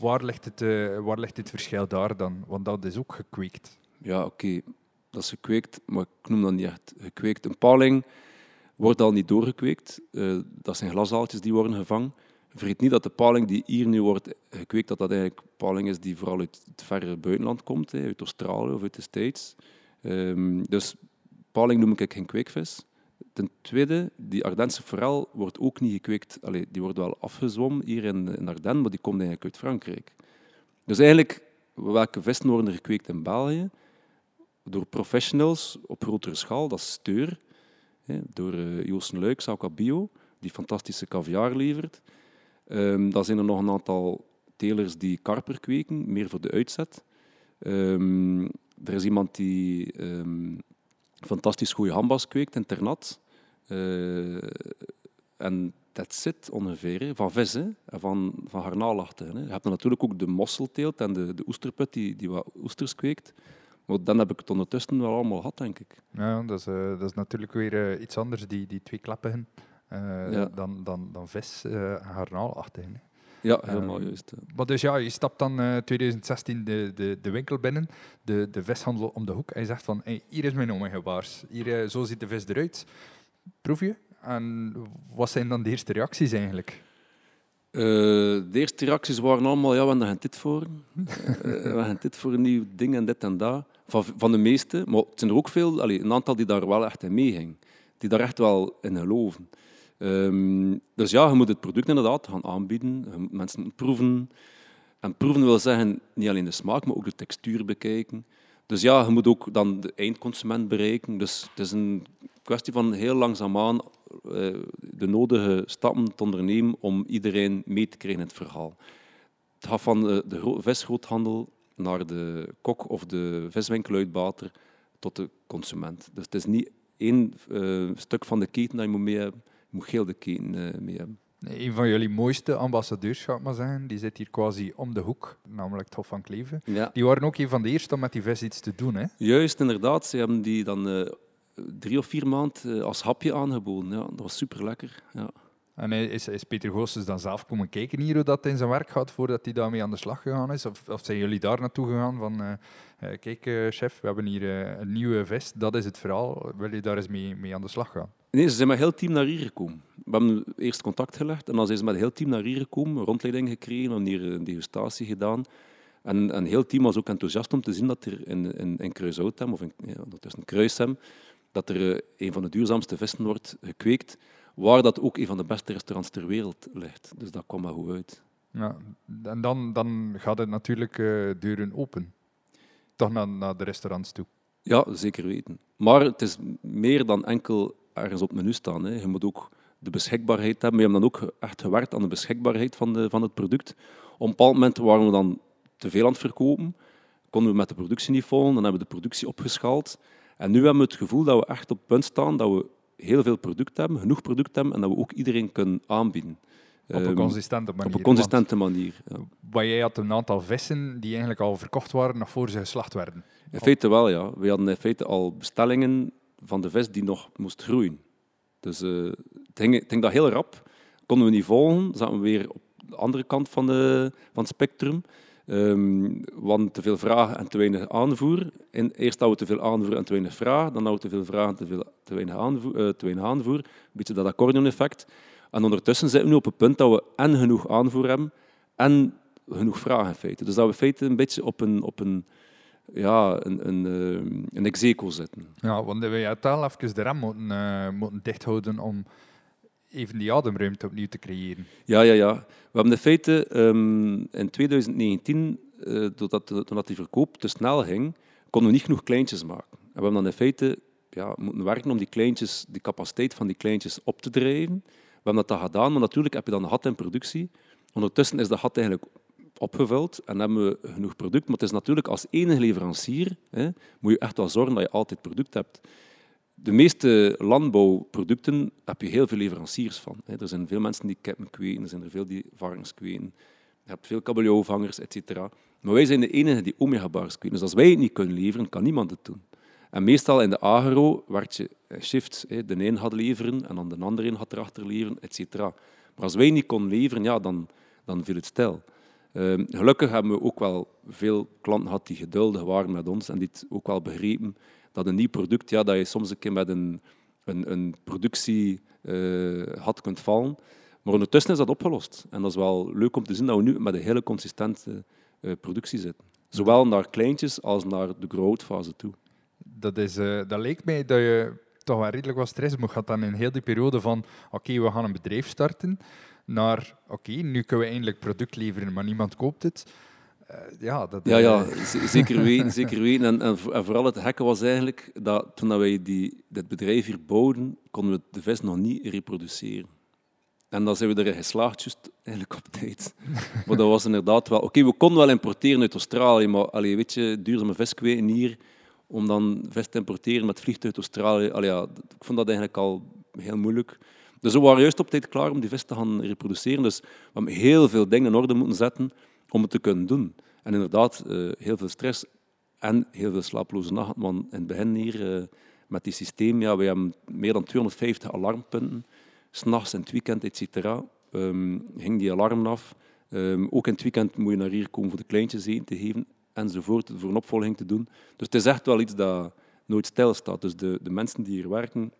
Waar ligt, het, eh, waar ligt het verschil daar dan? Want dat is ook gekweekt. Ja, oké, dat is gekweekt, maar ik noem dat niet echt gekweekt. Een paling wordt al niet doorgekweekt. Eh, dat zijn glaszaaltjes die worden gevangen. Vergeet niet dat de paling die hier nu wordt gekweekt, dat dat eigenlijk paling is die vooral uit het verre buitenland komt, hè, uit Australië of uit de States. Ehm, dus paling noem ik geen kweekvis. Ten tweede, die Ardense forel wordt ook niet gekweekt. Allee, die wordt wel afgezwommen hier in, in Ardennen, maar die komt eigenlijk uit Frankrijk. Dus eigenlijk, welke vissen worden er gekweekt in België? Door professionals op grotere schaal, dat is Steur. Door uh, Joosten Luik, Sauka Bio, die fantastische caviar levert. Um, dan zijn er nog een aantal telers die karper kweken, meer voor de uitzet. Um, er is iemand die um, fantastisch goede hambas kweekt in Ternat. Uh, en dat zit ongeveer, van vis en van, van. Hè. Je hebt natuurlijk ook de mosselteelt en de, de oesterput die, die wat oesters kweekt. Maar dan heb ik het ondertussen wel allemaal gehad, denk ik. Ja, dat is, uh, dat is natuurlijk weer uh, iets anders, die, die twee klappigen, uh, ja. dan, dan, dan vis uh, en garnaalachtig. Ja, helemaal juist. Maar dus ja, je stapt dan uh, 2016 de, de, de winkel binnen, de, de vishandel om de hoek, en je zegt van, hey, hier is mijn omega-baars, hier, uh, zo ziet de vis eruit. Proef je? En wat zijn dan de eerste reacties eigenlijk? Uh, de eerste reacties waren allemaal, ja, we hebben dit voor. uh, we hebben dit voor een nieuw ding en dit en dat. Van, van de meeste, maar het zijn er ook veel, allee, een aantal die daar wel echt in meegingen. Die daar echt wel in geloven. Um, dus ja, je moet het product inderdaad gaan aanbieden. Je moet mensen proeven. En proeven wil zeggen niet alleen de smaak, maar ook de textuur bekijken. Dus ja, je moet ook dan de eindconsument bereiken. Dus het is een kwestie van heel langzaamaan de nodige stappen te ondernemen om iedereen mee te krijgen in het verhaal. Het gaat van de, de visgroothandel naar de kok of de viswinkeluitbater tot de consument. Dus het is niet één uh, stuk van de keten dat je moet mee hebben. Je moet heel de keten uh, mee hebben. Een van jullie mooiste ambassadeurs, ga ik maar zeggen, die zit hier quasi om de hoek, namelijk het Hof van Kleven. Ja. Die waren ook een van de eerste om met die vis iets te doen. Hè? Juist, inderdaad. Ze hebben die dan eh, drie of vier maanden als hapje aangeboden. Ja, dat was super lekker. Ja. En is, is Peter Goossens dan zelf komen kijken hier hoe dat in zijn werk gaat voordat hij daarmee aan de slag gegaan is? Of, of zijn jullie daar naartoe gegaan van, eh, eh, kijk eh, chef, we hebben hier eh, een nieuwe vest, dat is het verhaal, wil je daar eens mee, mee aan de slag gaan? Nee, ze zijn met heel team naar hier gekomen. We hebben eerst contact gelegd en dan zijn ze met heel team naar hier gekomen, rondleiding gekregen, hebben hier een degustatie gedaan. En, en heel team was ook enthousiast om te zien dat er in, in, in Kruishoutem, of in, ja, ondertussen Kruishem, dat er eh, een van de duurzaamste vissen wordt gekweekt, waar dat ook een van de beste restaurants ter wereld ligt. Dus dat kwam maar goed uit. Ja, en dan, dan gaat het natuurlijk eh, deuren open. Toch naar, naar de restaurants toe. Ja, zeker weten. Maar het is meer dan enkel ergens op het menu staan. Hè. Je moet ook de beschikbaarheid hebben. We hebben dan ook echt gewerkt aan de beschikbaarheid van, de, van het product. Op een bepaald moment waren we dan te veel aan het verkopen. Konden we met de productie niet volgen. Dan hebben we de productie opgeschaald. En nu hebben we het gevoel dat we echt op het punt staan dat we heel veel product hebben, genoeg product hebben en dat we ook iedereen kunnen aanbieden. Op een Ehm, consistente manier. op een consistente manier. Ja. Jij had een aantal vissen die eigenlijk al verkocht waren nog voor ze geslacht werden. In feite wel, ja. We hadden in feite al bestellingen van de vis die nog moest groeien. Dus eh, het, ging, het ging dat heel rap. Konden we niet volgen, zaten we weer op de andere kant van, de, van het spectrum. Ehm, hadden te veel vragen en te weinig aanvoer. En eerst hadden we te veel aanvoer en te weinig vraag. Dan hadden we te veel vragen en te, veel, te, weinig aanvoer, eh, te weinig aanvoer. Een beetje dat accordeon-effect. En ondertussen zitten we nu op het punt dat we en genoeg aanvoer hebben en genoeg vragen in feite. Dus dat we in een beetje op een, op een, ja, een, een, eh, een execo zitten. Ja, want we hadden wel even de rem moeten, eh, moeten dichthouden om even die ademruimte opnieuw te creëren. Ja, ja, ja. We hebben in feite ehm, in 2019, eh, doordat, doordat die verkoop te snel ging, konden we niet genoeg kleintjes maken. En we hebben dan in feite ja, moeten werken om die kleintjes, die capaciteit van die kleintjes op te drijven. We hebben dat gedaan, maar natuurlijk heb je dan een gat in productie. Ondertussen is dat gat eigenlijk opgevuld en hebben we genoeg product. Maar het is natuurlijk als enige leverancier, hè, moet je echt wel zorgen dat je altijd product hebt. De meeste landbouwproducten heb je heel veel leveranciers van. Er zijn veel mensen die kippen kweken, er zijn er veel die varkens kweken. Je hebt veel kabeljauwvangers, et cetera. Maar wij zijn de enige die omega-bars kweken. Dus als wij het niet kunnen leveren, kan niemand het doen. En meestal in de agro werd je eh, shifts. De een had leveren en dan de andere had erachter leveren, et cetera. Maar als wij niet konden leveren, ja, dan, dan viel het stil. Ehm, gelukkig hebben we ook wel veel klanten gehad die geduldig waren met ons en die ook wel begrepen dat een nieuw product, ja, dat je soms een keer met een, een, een productie eh, had kunt vallen. Maar ondertussen is dat opgelost. En dat is wel leuk om te zien dat we nu met een hele consistente eh, productie zitten. Zowel naar kleintjes als naar de growth fase toe. Dat, is, eh, dat leek mij dat je toch wel redelijk wat stress moet gehad dan in heel die periode van oké, we gaan een bedrijf starten, naar oké, nu kunnen we eindelijk product leveren, maar niemand koopt het. Eh, ja, dat, Ja, ja eh, zeker weten. Zeker weten. En, en, vo- en vooral het gekke was eigenlijk dat toen dat wij die, dit bedrijf hier bouwden, konden we de vis nog niet reproduceren. En dan zijn we erin geslaagd, juist eigenlijk op tijd. maar dat was inderdaad wel... Oké, we konden wel importeren uit Australië, maar allee, weet je, duurzame vis kweken hier, om dan vis te importeren met vliegtuig uit Australië, allee, ja, ik vond dat eigenlijk al heel moeilijk. Dus we waren juist op tijd klaar om die vis te gaan reproduceren. Dus we hebben heel veel dingen in orde moeten zetten om het te kunnen doen. En inderdaad, eh, heel veel stress en heel veel slaaploze nachten. Want in het begin hier, eh, met die systeem, ja, we hebben meer dan 250 alarmpunten. S'nachts in het weekend, et cetera, ehm, ging die alarm af. Ehm, ook in het weekend moet je naar hier komen voor de kleintjes eten te geven, enzovoort, voor een opvolging te doen. Dus het is echt wel iets dat nooit stilstaat. Dus de, de mensen die hier werken,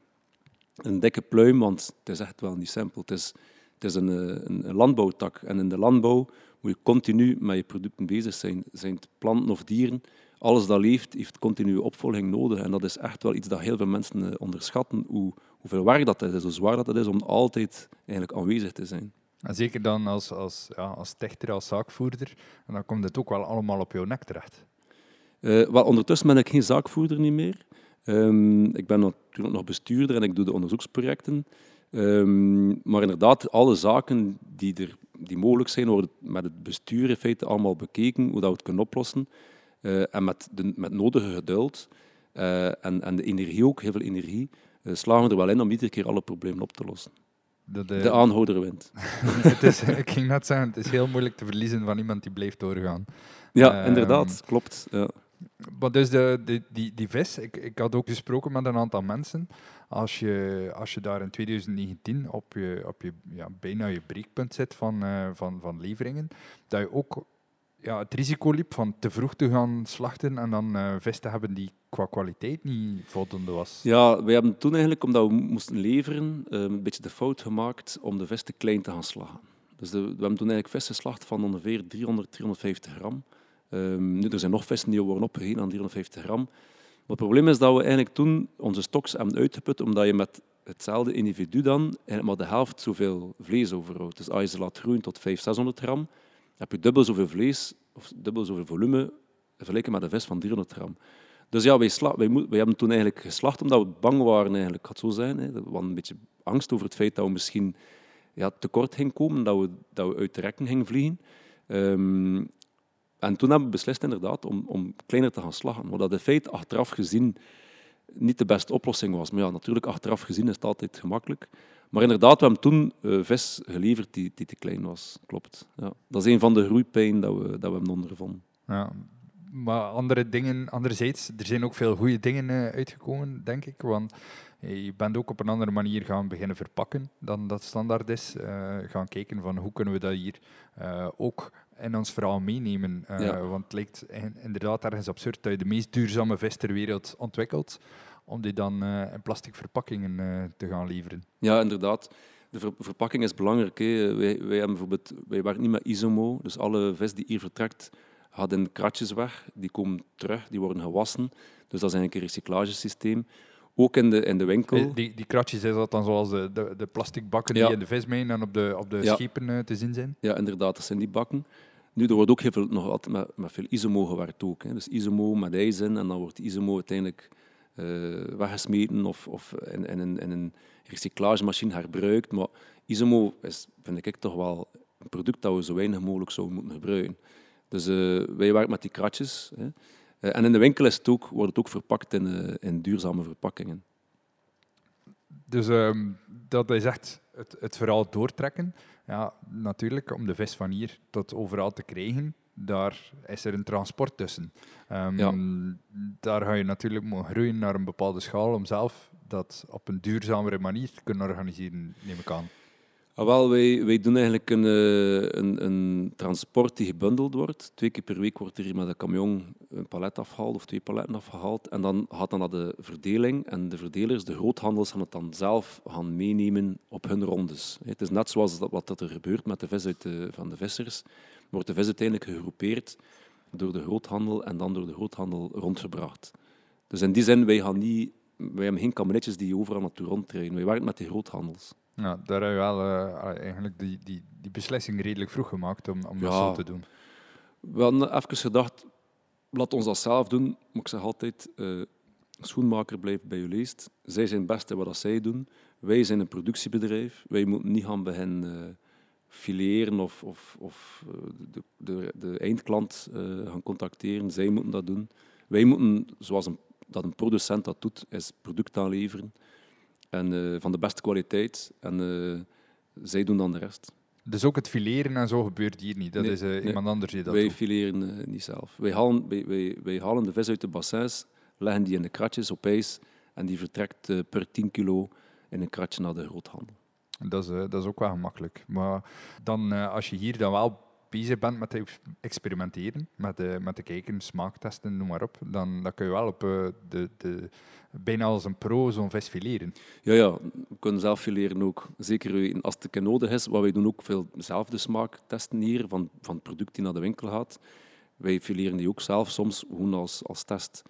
een dikke pluim, want het is echt wel niet simpel. Het is, het is een, eh, een landbouwtak. En in de landbouw moet je continu met je producten bezig zijn. Zijn het planten of dieren? Alles dat leeft, heeft continue opvolging nodig. En dat is echt wel iets dat heel veel mensen eh, onderschatten. Hoe, hoeveel werk dat is, hoe zwaar dat het is om altijd eigenlijk aanwezig te zijn. En zeker dan als, als, ja, als techter, als zaakvoerder, en dan komt het ook wel allemaal op jouw nek terecht. Eh, wel, ondertussen ben ik geen zaakvoerder niet meer. Ehm, ik ben natuurlijk nog bestuurder en ik doe de onderzoeksprojecten. Ehm, maar inderdaad, alle zaken die, er, die mogelijk zijn, worden met het bestuur in feite allemaal bekeken, hoe dat we het kunnen oplossen. Eh, en met, de, met nodige geduld eh, en, en de energie ook, heel veel energie, eh, slagen we er wel in om iedere keer alle problemen op te lossen. Eh, De aanhouder wint. het is, ik ging net zeggen, het is heel moeilijk te verliezen van iemand die blijft doorgaan. Ja, Ehm, inderdaad, klopt. Ja. Maar dus de, de, die, die vis, ik, ik had ook gesproken met een aantal mensen. Als je, als je daar in 2019 op je, op je ja, bijna je breekpunt zit van, eh, van, van leveringen, dat je ook ja, het risico liep van te vroeg te gaan slachten en dan te hebben die qua kwaliteit niet voldoende was. Ja, wij hebben toen eigenlijk, omdat we moesten leveren, eh, een beetje de fout gemaakt om de vis te klein te gaan slagen. Dus we hebben toen eigenlijk vis geslacht van ongeveer 300, 350 gram. Ehm, nu, er zijn nog vissen die worden opgegeten aan 350 gram. Het probleem is dat we eigenlijk toen onze stoks hebben uitgeput, omdat je met hetzelfde individu dan maar de helft zoveel vlees overhoudt. Dus als je ze laat groeien tot 500, 600 gram, heb je dubbel zoveel vlees, of dubbel zoveel volume, vergeleken met een vis van 300 gram. Dus ja, wij, wij, hebben toen eigenlijk geslacht omdat we bang waren, eigenlijk. Had zo zijn. Hè. We hadden een beetje angst over het feit dat we misschien ja, tekort gingen komen, dat we, dat we uit de rekken gingen vliegen. Ehm, en toen hebben we beslist inderdaad om, om kleiner te gaan slagen. Wat dat in feite achteraf gezien niet de beste oplossing was. Maar ja, natuurlijk, achteraf gezien is het altijd gemakkelijk. Maar inderdaad, we hebben toen eh, vis geleverd die, die te klein was. Klopt. Ja. Dat is een van de groeipijnen dat we, dat we hebben ondervonden. Ja. Maar andere dingen, anderzijds, er zijn ook veel goede dingen eh, uitgekomen, denk ik. Want eh, je bent ook op een andere manier gaan beginnen verpakken dan dat standaard is. Gaan kijken van hoe kunnen we dat hier ook in ons verhaal meenemen. Eh, Ja. Want het lijkt in- inderdaad ergens absurd dat je de meest duurzame vis ter wereld ontwikkelt, om die dan eh, in plastic verpakkingen eh, te gaan leveren. Ja, inderdaad. De ver- verpakking is belangrijk. Hè. Wij, wij, hebben bijvoorbeeld, wij werken niet met isomo, dus alle vis die hier vertrekt gaat in kratjes weg. Die komen terug, die worden gewassen. Dus dat is eigenlijk een recyclagesysteem. Ook in de, in de winkel. Die, die kratjes, is dat dan zoals de, de, de plastic bakken Ja. die in de vismijn en op de, op de Ja. schepen te zien zijn? Ja, inderdaad, dat zijn die bakken. Nu, er wordt ook heel veel, nog altijd met, met veel isomo gewerkt ook. Hè. Dus isomo met ijs en dan wordt isomo uiteindelijk eh, weggesmeten of, of in, in, een, in een recyclagemachine herbruikt. Maar isomo is, vind ik toch wel een product dat we zo weinig mogelijk zouden moeten gebruiken. Dus eh, wij werken met die kratjes. Hè. Eh, en in de winkel is het ook, wordt het ook verpakt in, in duurzame verpakkingen. Dus ehm, dat is echt het, het verhaal doortrekken. Ja, natuurlijk, om de vis van hier tot overal te krijgen, daar is er een transport tussen. Ehm, Ja. Daar ga je natuurlijk moeten groeien naar een bepaalde schaal om zelf dat op een duurzamere manier te kunnen organiseren, neem ik aan. Ah, wel, wij, wij doen eigenlijk een, eh, een, een transport die gebundeld wordt. Twee keer per week wordt er met een camion een palet afgehaald of twee paletten afgehaald. En dan gaat dan naar de verdeling. En de verdelers, de groothandels, gaan het dan zelf gaan meenemen op hun rondes. Het is net zoals dat, wat dat er gebeurt met de vis uit de, van de vissers. Wordt de vis uiteindelijk gegroepeerd door de groothandel en dan door de groothandel rondgebracht. Dus in die zin, wij, gaan niet, wij hebben geen kabinetjes die overal naartoe rondrijden. Wij werken met die groothandels. Ja, daar heb je wel eh, eigenlijk die, die, die beslissing redelijk vroeg gemaakt om, om dat zo te doen. We hadden even gedacht, laat ons dat zelf doen. Maar ik zeg altijd, eh, schoenmaker blijft bij je leest. Zij zijn het beste wat dat zij doen. Wij zijn een productiebedrijf. Wij moeten niet gaan beginnen eh fileren of, of, of de, de, de eindklant gaan contacteren. Zij moeten dat doen. Wij moeten, zoals een, dat een producent dat doet, is product aanleveren. En eh, van de beste kwaliteit. En eh, zij doen dan de rest. Dus ook het fileren en zo gebeurt hier niet. Dat Nee, is eh, nee. iemand anders die dat wij doet. fileren eh, niet zelf. Wij halen, wij, wij, wij halen de vis uit de bassins, leggen die in de kratjes op ijs en die vertrekt per 10 kilo in een kratje naar de groothandel. Dat is, dat is ook wel gemakkelijk. Maar dan, als je hier dan wel bezig bent met te ex- experimenteren, met de, met de kijken, smaaktesten, noem maar op, dan, dan kun je wel op eh, de, de, bijna als een pro zo'n vis fileren. Ja, ja, we kunnen zelf fileren ook. Zeker als het nodig is. Wat wij doen ook veel zelf de smaak testen hier van, van het product die naar de winkel gaat. Wij fileren die ook zelf, soms gewoon als, als test.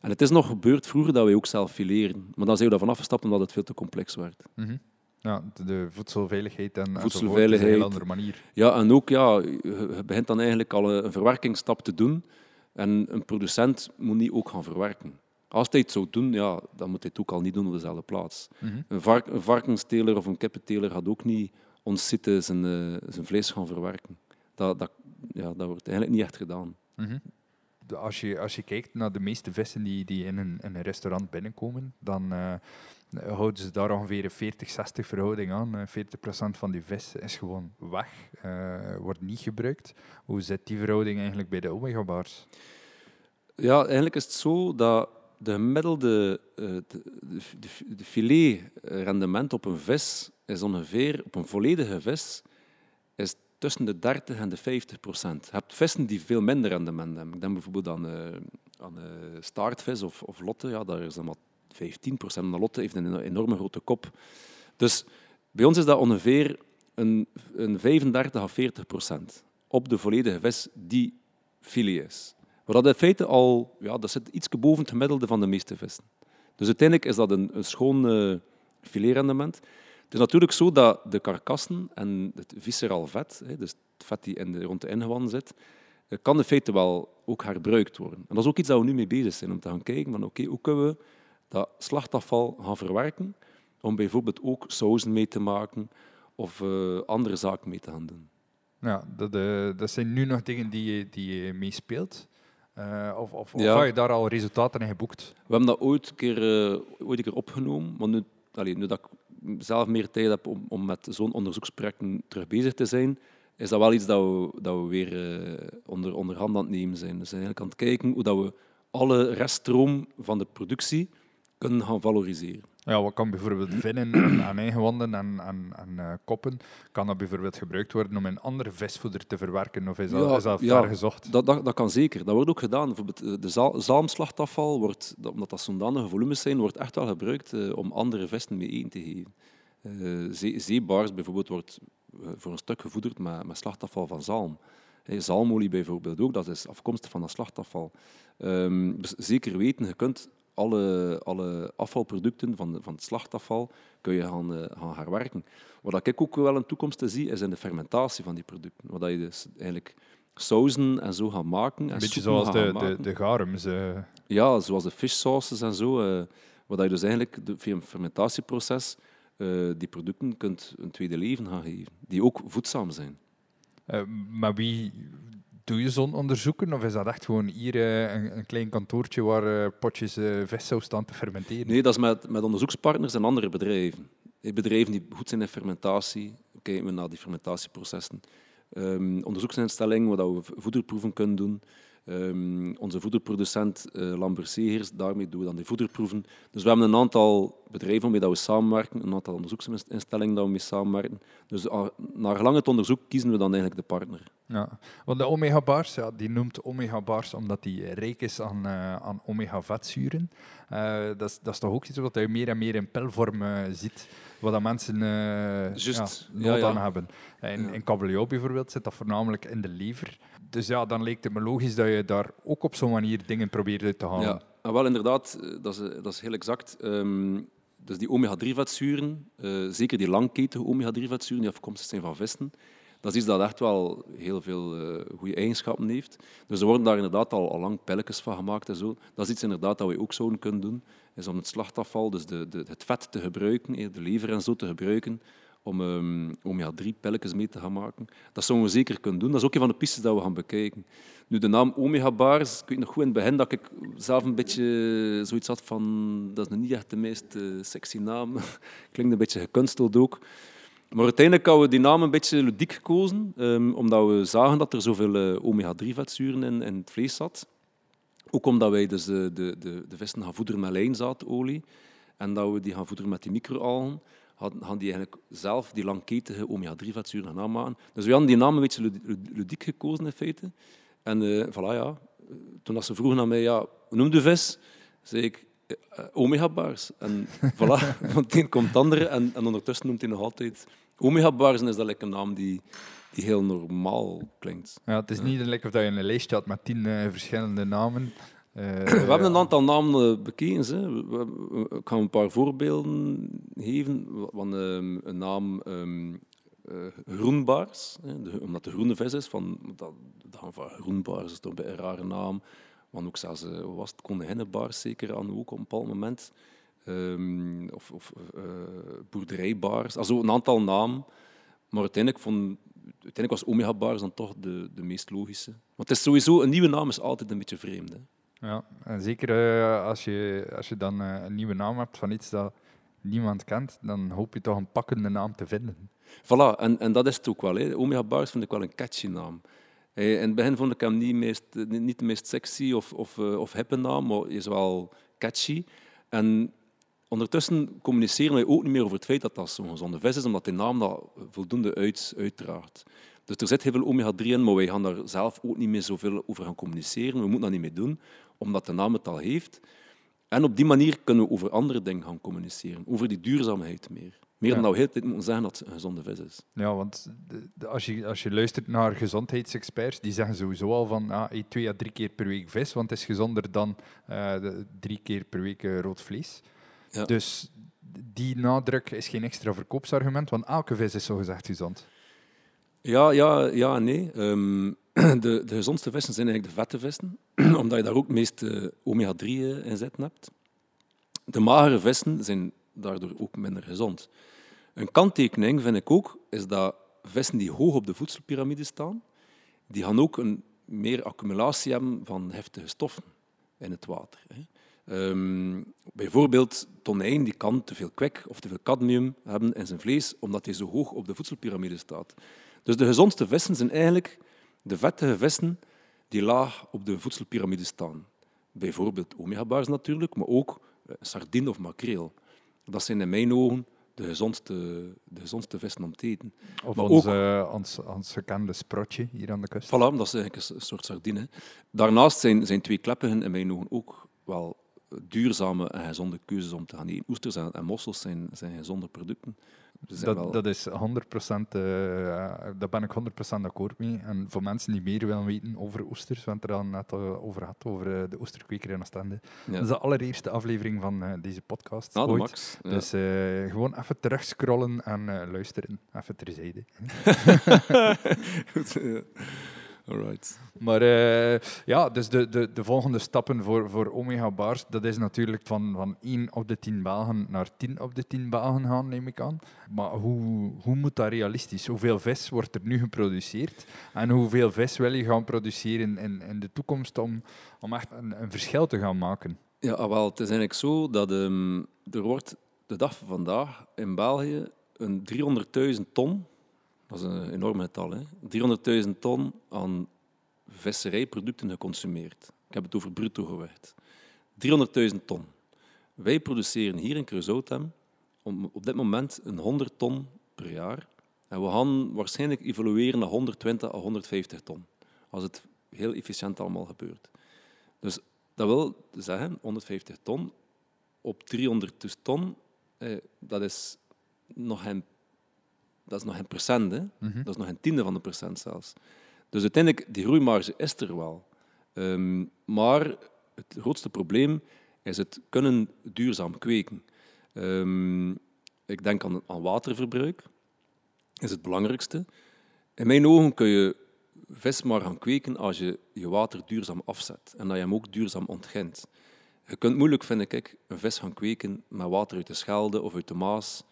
En het is nog gebeurd vroeger dat wij ook zelf fileren. Maar dan zijn we daarvan afgestapt omdat het veel te complex werd. Mhm. Ja, de, voedselveiligheid en enzovoort is een Voedselveiligheid. andere manier. Ja, en ook, ja, je begint dan eigenlijk al een verwerkingsstap te doen. En een producent moet niet ook gaan verwerken. Als hij het zou doen, ja, dan moet hij het ook al niet doen op dezelfde plaats. Mhm. Een, vark, een varkensteler of een kippenteler gaat ook niet ons zitten zijn, eh, zijn vlees gaan verwerken. Dat, dat, ja, dat wordt eigenlijk niet echt gedaan. Mhm. als je, als je kijkt naar de meeste vissen die, die in, een, in een restaurant binnenkomen, dan eh, houden ze daar ongeveer een 40-60 verhouding aan. Eh, 40% van die vis is gewoon weg, eh, wordt niet gebruikt. Hoe zit die verhouding eigenlijk bij de omega-bars? Ja, eigenlijk is het zo dat de gemiddelde eh, de, de, op een vis is ongeveer, op een volledige vis, is tussen de 30 en de 50 procent. Je hebt vissen die veel minder rendement hebben. Ik denk bijvoorbeeld aan, eh, aan eh, staartvis of, of lotte, ja, daar is dan maar 15 procent. De lotte heeft een enorme grote kop. Dus bij ons is dat ongeveer een, een 35 à 40 procent op de volledige vis die filet is. Maar dat in feite al, ja, dat zit iets boven het gemiddelde van de meeste vissen. Dus uiteindelijk is dat een, een schoon eh filetrendement. Het is natuurlijk zo dat de karkassen en het visceraal vet, dus het vet die in de, rond de ingewanden zit, eh, kan in feite wel ook herbruikt worden. En dat is ook iets dat we nu mee bezig zijn, om te gaan kijken van oké, hoe kunnen we dat slachtafval gaan verwerken om bijvoorbeeld ook sauzen mee te maken of eh, andere zaken mee te gaan doen. Ja, dat, eh, dat zijn nu nog dingen die je, die je meespeelt. Eh, of of, had je daar al resultaten in geboekt? We hebben dat ooit een keer, ooit een keer opgenomen, maar nu, allee, nu dat ik zelf meer tijd heb om, om met zo'n onderzoeksprojecten terug bezig te zijn, is dat wel iets dat we, dat we weer onder, onder hand aan het nemen zijn. Dus eigenlijk aan het kijken hoe dat we alle reststroom van de productie kunnen gaan valoriseren. Ja, wat kan bijvoorbeeld vinnen aan, ingewanden en, en, en eh, koppen, kan dat bijvoorbeeld gebruikt worden om in andere visvoeder te verwerken? Of is dat, Ja, is dat ja. ver gezocht? Dat, dat, dat kan zeker. Dat wordt ook gedaan. Bijvoorbeeld eh, de zaal, zalmslachtafval, wordt, dat- omdat dat zodanige volumes zijn, wordt echt wel gebruikt eh, om andere vissen mee eten te geven. Zee, zeebaars bijvoorbeeld wordt voor een stuk gevoederd met, met slachtafval van zalm. Eh, zalmolie bijvoorbeeld ook, dat is afkomstig van dat slachtafval. Ehm, dus zeker weten, je kunt alle, alle afvalproducten van, van het slachtafval kun je gaan, eh, gaan herwerken. Wat ik ook wel een toekomst te zie, is in de fermentatie van die producten. Wat je dus eigenlijk sauzen en zo gaat maken. En Een beetje zoals de, de, de garums. Ja, zoals de fishsauces en zo. eh wat je dus eigenlijk de- via een fermentatieproces eh, die producten kunt een tweede leven gaan geven. Die ook voedzaam zijn. Maar wie doe je zo'n onderzoeken? Of is dat echt gewoon hier eh, een, een klein kantoortje waar eh, potjes eh vissaus staan te fermenteren? Nee, dat is met, met onderzoekspartners en andere bedrijven. Bedrijven die goed zijn in fermentatie, kijken we naar die fermentatieprocessen. Ehm onderzoeksinstellingen waar we vo- voederproeven kunnen doen. Ehm, onze voederproducent uh, Lambert Segers, daarmee doen we dan die voederproeven. Dus we hebben een aantal bedrijven waarmee we samenwerken, een aantal onderzoeksinstellingen dat we mee samenwerken. Dus naar gelang het onderzoek kiezen we dan eigenlijk de partner. Ja, want de omega-bars, ja, die noemt omega-bars omdat die eh, rijk is aan, eh, aan omega-vetzuren. Eh, dat, is, dat is toch ook iets wat je meer en meer in pilvorm eh, ziet, wat dat mensen Juist, ja, nood ja, ja. aan hebben. In, in kabeljauw bijvoorbeeld zit dat voornamelijk in de lever. Dus ja, dan lijkt het me logisch dat je daar ook op zo'n manier dingen probeert uit te halen. Ja, wel inderdaad, eh, dat is, eh, dat is heel exact. Ehm, dus die omega-3-vetzuren, eh, zeker die langketige omega-3-vetzuren die afkomstig zijn van vissen, dat is iets dat echt wel heel veel goede eigenschappen heeft. Dus er worden daar inderdaad al, al lang pilletjes van gemaakt en zo. Dat is iets inderdaad dat we ook zouden kunnen doen, is om het slachtafval, dus de, de, het vet te gebruiken, de lever en zo te gebruiken, om ehm omega-3-pilletjes mee te gaan maken. Dat zouden we zeker kunnen doen. Dat is ook een van de pistes dat we gaan bekijken. Nu, de naam omega-bars, ik weet nog goed in het begin dat ik zelf een beetje zoiets had van, dat is niet echt de meest eh, sexy naam. Klinkt een beetje gekunsteld ook. Maar uiteindelijk hadden we die naam een beetje ludiek gekozen, ehm, omdat we zagen dat er zoveel eh, omega-3-vetzuren in, in het vlees zat. Ook omdat wij dus de, de, de vissen gaan voederen met lijnzaadolie en dat we die gaan voederen met die microalgen, hadden, hadden die eigenlijk zelf die langketige omega-3-vetzuren gaan aanmaken. Dus we hadden die naam een beetje lud- lud- ludiek gekozen in feite. En eh voilà, ja. Toen dat ze vroegen aan mij, ja, noem de vis? zei ik, eh, omega-bars. En voilà, het een komt het andere. En, en ondertussen noemt hij nog altijd omega-bars. En is dat like een naam die, die heel normaal klinkt. Ja, het is niet lekker of dat je een lijstje had met tien eh, verschillende namen. Eh, We hebben een aantal namen eh, bekeken. Hè. Ik ga een paar voorbeelden geven. Van, ehm, een naam eh, groenbaars, hè, omdat de groene vis is. Van, dat, van groenbaars is toch een rare naam. Want ook zelfs, hoe was het, zeker aan ook op een bepaald moment. Ehm, of of boerderijbaars. Also een aantal namen. Maar uiteindelijk vond uiteindelijk was Omega Bars dan toch de, de meest logische. Want het is sowieso, een nieuwe naam is altijd een beetje vreemd. Ja, en zeker uh, als, je, als je dan uh, een nieuwe naam hebt van iets dat niemand kent, dan hoop je toch een pakkende naam te vinden. Voilà, en, en dat is het ook wel. Omega Bars vind ik wel een catchy naam. in het begin vond ik hem niet, meest, niet de meest sexy of, of, of hippe naam, maar is wel catchy. En ondertussen communiceren wij ook niet meer over het feit dat dat zo'n gezonde vis is, omdat die naam dat voldoende uit, uitdraagt. Dus er zit heel veel omega-3 in, maar wij gaan daar zelf ook niet meer zoveel over gaan communiceren. We moeten dat niet meer doen, omdat de naam het al heeft. En op die manier kunnen we over andere dingen gaan communiceren, over die duurzaamheid meer. Meer dan dat we heel tijd moeten zeggen dat het een gezonde vis is. Ja, want als je, als je luistert naar gezondheidsexperts, die zeggen sowieso al van ah, eet twee à drie keer per week vis, want het is gezonder dan uh, drie keer per week uh, rood vlees. Ja. Dus die nadruk is geen extra verkoopsargument, want elke vis is zogezegd gezond. Ja, ja, ja nee. Um, de, de gezondste vissen zijn eigenlijk de vette vissen, omdat je daar ook het meeste omega-3 in zitten hebt. De magere vissen zijn daardoor ook minder gezond. Een kanttekening vind ik ook, is dat vissen die hoog op de voedselpiramide staan, die gaan ook een meer accumulatie hebben van heftige stoffen in het water. Um, bijvoorbeeld tonijn die kan te veel kwik of te veel cadmium hebben in zijn vlees, omdat hij zo hoog op de voedselpiramide staat. Dus de gezondste vissen zijn eigenlijk de vettige vissen die laag op de voedselpiramide staan. Bijvoorbeeld omega-bars natuurlijk, maar ook eh, sardine of makreel. Dat zijn in mijn ogen de gezondste, de gezondste vissen om te eten. Of maar ons, ook, uh, ons, ons, gekende sprotje hier aan de kust. Voilà, dat is eigenlijk een soort sardine. Daarnaast zijn, zijn twee kleppigen in mijn ogen ook wel duurzame en gezonde keuzes om te gaan eten. Oesters en, mossels zijn, zijn gezonde producten. Dat, dat, is 100%, uh, daar ben ik 100% akkoord mee. En voor mensen die meer willen weten over oesters, want er al net over had, over de oesterkweker in Oostende. Ja. Dat is de allereerste aflevering van uh, deze podcast. Ah, Max. Ja. Dus gewoon even terugscrollen en luisteren. Even terzijde. Goed, Alright. Maar uh, ja, dus de, de, de volgende stappen voor, voor Omega Bars, dat is natuurlijk van, van 1 op de 10 bagen naar 10 op de 10 bagen gaan, neem ik aan. Maar hoe, hoe moet dat realistisch? Hoeveel vis wordt er nu geproduceerd? En hoeveel vis wil je gaan produceren in, in de toekomst om, om echt een, een verschil te gaan maken? Ja, ah, wel, het is eigenlijk zo dat um, er wordt de dag van vandaag in België een 300.000 ton dat is een enorm getal. 300.000 ton aan visserijproducten geconsumeerd. Ik heb het over bruto gewicht. 300.000 ton. Wij produceren hier in Creusautem op dit moment een 100 ton per jaar. En we gaan waarschijnlijk evolueren naar 120 à 150 ton. Als het heel efficiënt allemaal gebeurt. Dus dat wil zeggen, 150 ton op 300 ton, eh, dat is nog geen dat is nog een procent. Hè? Mhm. Dat is nog een tiende van de procent zelfs. Dus uiteindelijk, die groeimarge is er wel. Ehm, maar het grootste probleem is het kunnen duurzaam kweken. Um, ik denk aan, aan waterverbruik. Dat is het belangrijkste. In mijn ogen kun je vis maar gaan kweken als je je water duurzaam afzet en dat je hem ook duurzaam ontgint. Je kunt moeilijk, vind ik, een vis gaan kweken met water uit de Schelde of uit de Maas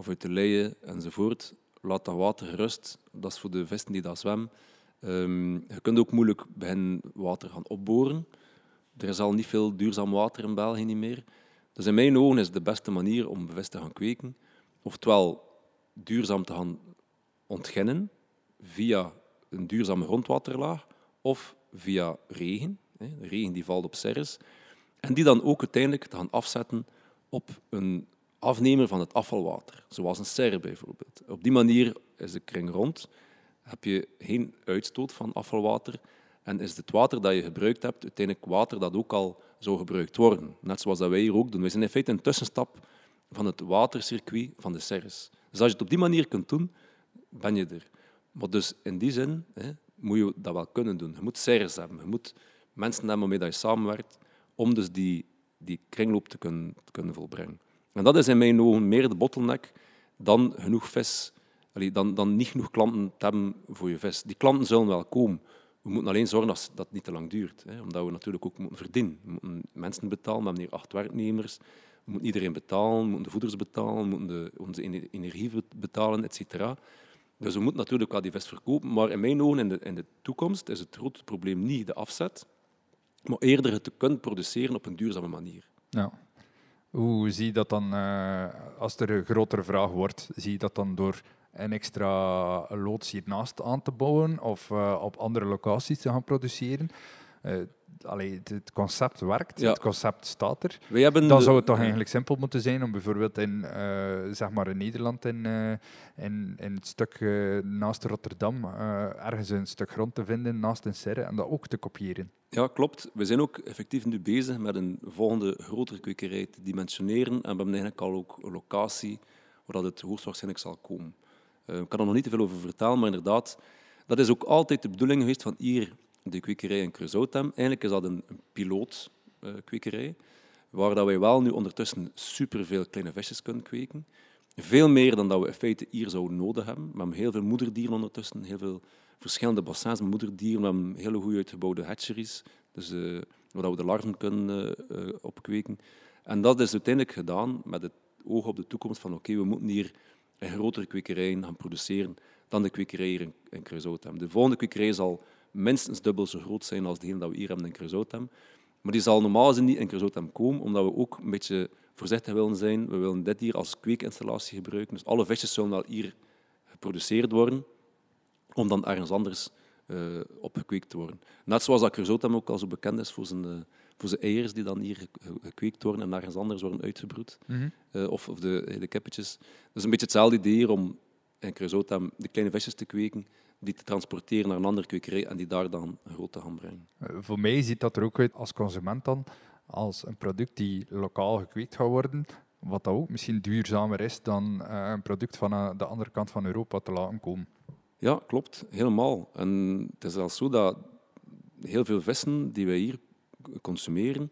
of uit de leien enzovoort. Laat dat water gerust. Dat is voor de vissen die daar zwemmen. Um, je kunt ook moeilijk beginnen water gaan opboren. Er is al niet veel duurzaam water in België niet meer. Dus in mijn ogen is de beste manier om vis te gaan kweken, oftewel duurzaam te gaan ontginnen via een duurzame grondwaterlaag of via regen. De regen die valt op serres. En die dan ook uiteindelijk te gaan afzetten op een afnemer van het afvalwater, zoals een serre bijvoorbeeld. Op die manier is de kring rond, heb je geen uitstoot van afvalwater en is het water dat je gebruikt hebt uiteindelijk water dat ook al zou gebruikt worden. Net zoals dat wij hier ook doen. Wij zijn in feite een tussenstap van het watercircuit van de serres. Dus als je het op die manier kunt doen, ben je er. Maar dus in die zin hè, moet je dat wel kunnen doen. Je moet serres hebben, je moet mensen hebben waarmee je samenwerkt om dus die, die kringloop te kunnen, te kunnen volbrengen. En dat is in mijn ogen meer de bottleneck dan genoeg vis, dan, dan niet genoeg klanten te hebben voor je vis. Die klanten zullen wel komen. We moeten alleen zorgen dat dat niet te lang duurt. Hè, omdat we natuurlijk ook moeten verdienen. We moeten mensen betalen, we hebben hier acht werknemers. We moeten iedereen betalen, we moeten de voeders betalen, we moeten de, onze energie betalen, et cetera. Dus we moeten natuurlijk wel die vis verkopen. Maar in mijn ogen, in de, in de toekomst, is het grote probleem niet de afzet, maar eerder het te kunnen produceren op een duurzame manier. Ja. Hoe zie je dat dan, uh, als er een grotere vraag wordt, zie je dat dan door een extra loods hiernaast aan te bouwen of uh, op andere locaties te gaan produceren? Uh, allee, het concept werkt, het concept staat er. dan zou het toch eigenlijk simpel moeten zijn om bijvoorbeeld in, uh, zeg maar in Nederland, in, uh, in, in het stuk uh, naast Rotterdam, ergens een stuk grond te vinden naast een serre en dat ook te kopiëren. Ja, klopt. We zijn ook effectief nu bezig met een volgende grotere kwekerij te dimensioneren en we hebben eigenlijk al ook een locatie waar dat het hoogstwaarschijnlijk zal komen. ik kan er nog niet te veel over vertellen, maar inderdaad, dat is ook altijd de bedoeling geweest van hier de kwekerij in Creusautem. Eigenlijk is dat een, een pilootkwekerij, uh, waar dat wij wel nu ondertussen superveel kleine visjes kunnen kweken. Veel meer dan dat we in feite hier zouden nodig hebben. We hebben heel veel moederdieren ondertussen, heel veel verschillende bassins moederdieren. We hebben hele goed uitgebouwde hatcheries, dus, uh, waar we de larven kunnen uh, opkweken. En dat is uiteindelijk gedaan met het oog op de toekomst van oké, we moeten hier een grotere kwekerij gaan produceren dan de kwekerij hier in, in De volgende kwekerij zal minstens dubbel zo groot zijn als degene dat we hier hebben in Cruzotem. Maar die zal normaal gezien niet in Cruzotem komen, omdat we ook een beetje voorzichtig willen zijn. We willen dit hier als kweekinstallatie gebruiken. Dus alle visjes zullen wel hier geproduceerd worden, om dan ergens anders uh, opgekweekt te worden. Net zoals dat ook al zo bekend is voor zijn, uh, voor zijn eiers die dan hier gekweekt worden en ergens anders worden uitgebroed. Mm -hmm. uh, of, of de, de kippetjes. Dat is een beetje hetzelfde idee om in Cruzotem de kleine visjes te kweken die te transporteren naar een andere kwekerij en die daar dan groot te gaan brengen. Eh, voor mij ziet dat er ook uit als consument dan als een product die lokaal gekweekt gaat worden, wat dat ook misschien duurzamer is dan uh, een product van uh, de andere kant van Europa te laten komen. Ja, klopt, helemaal. En het is zelfs zo dat heel veel vissen die wij hier consumeren,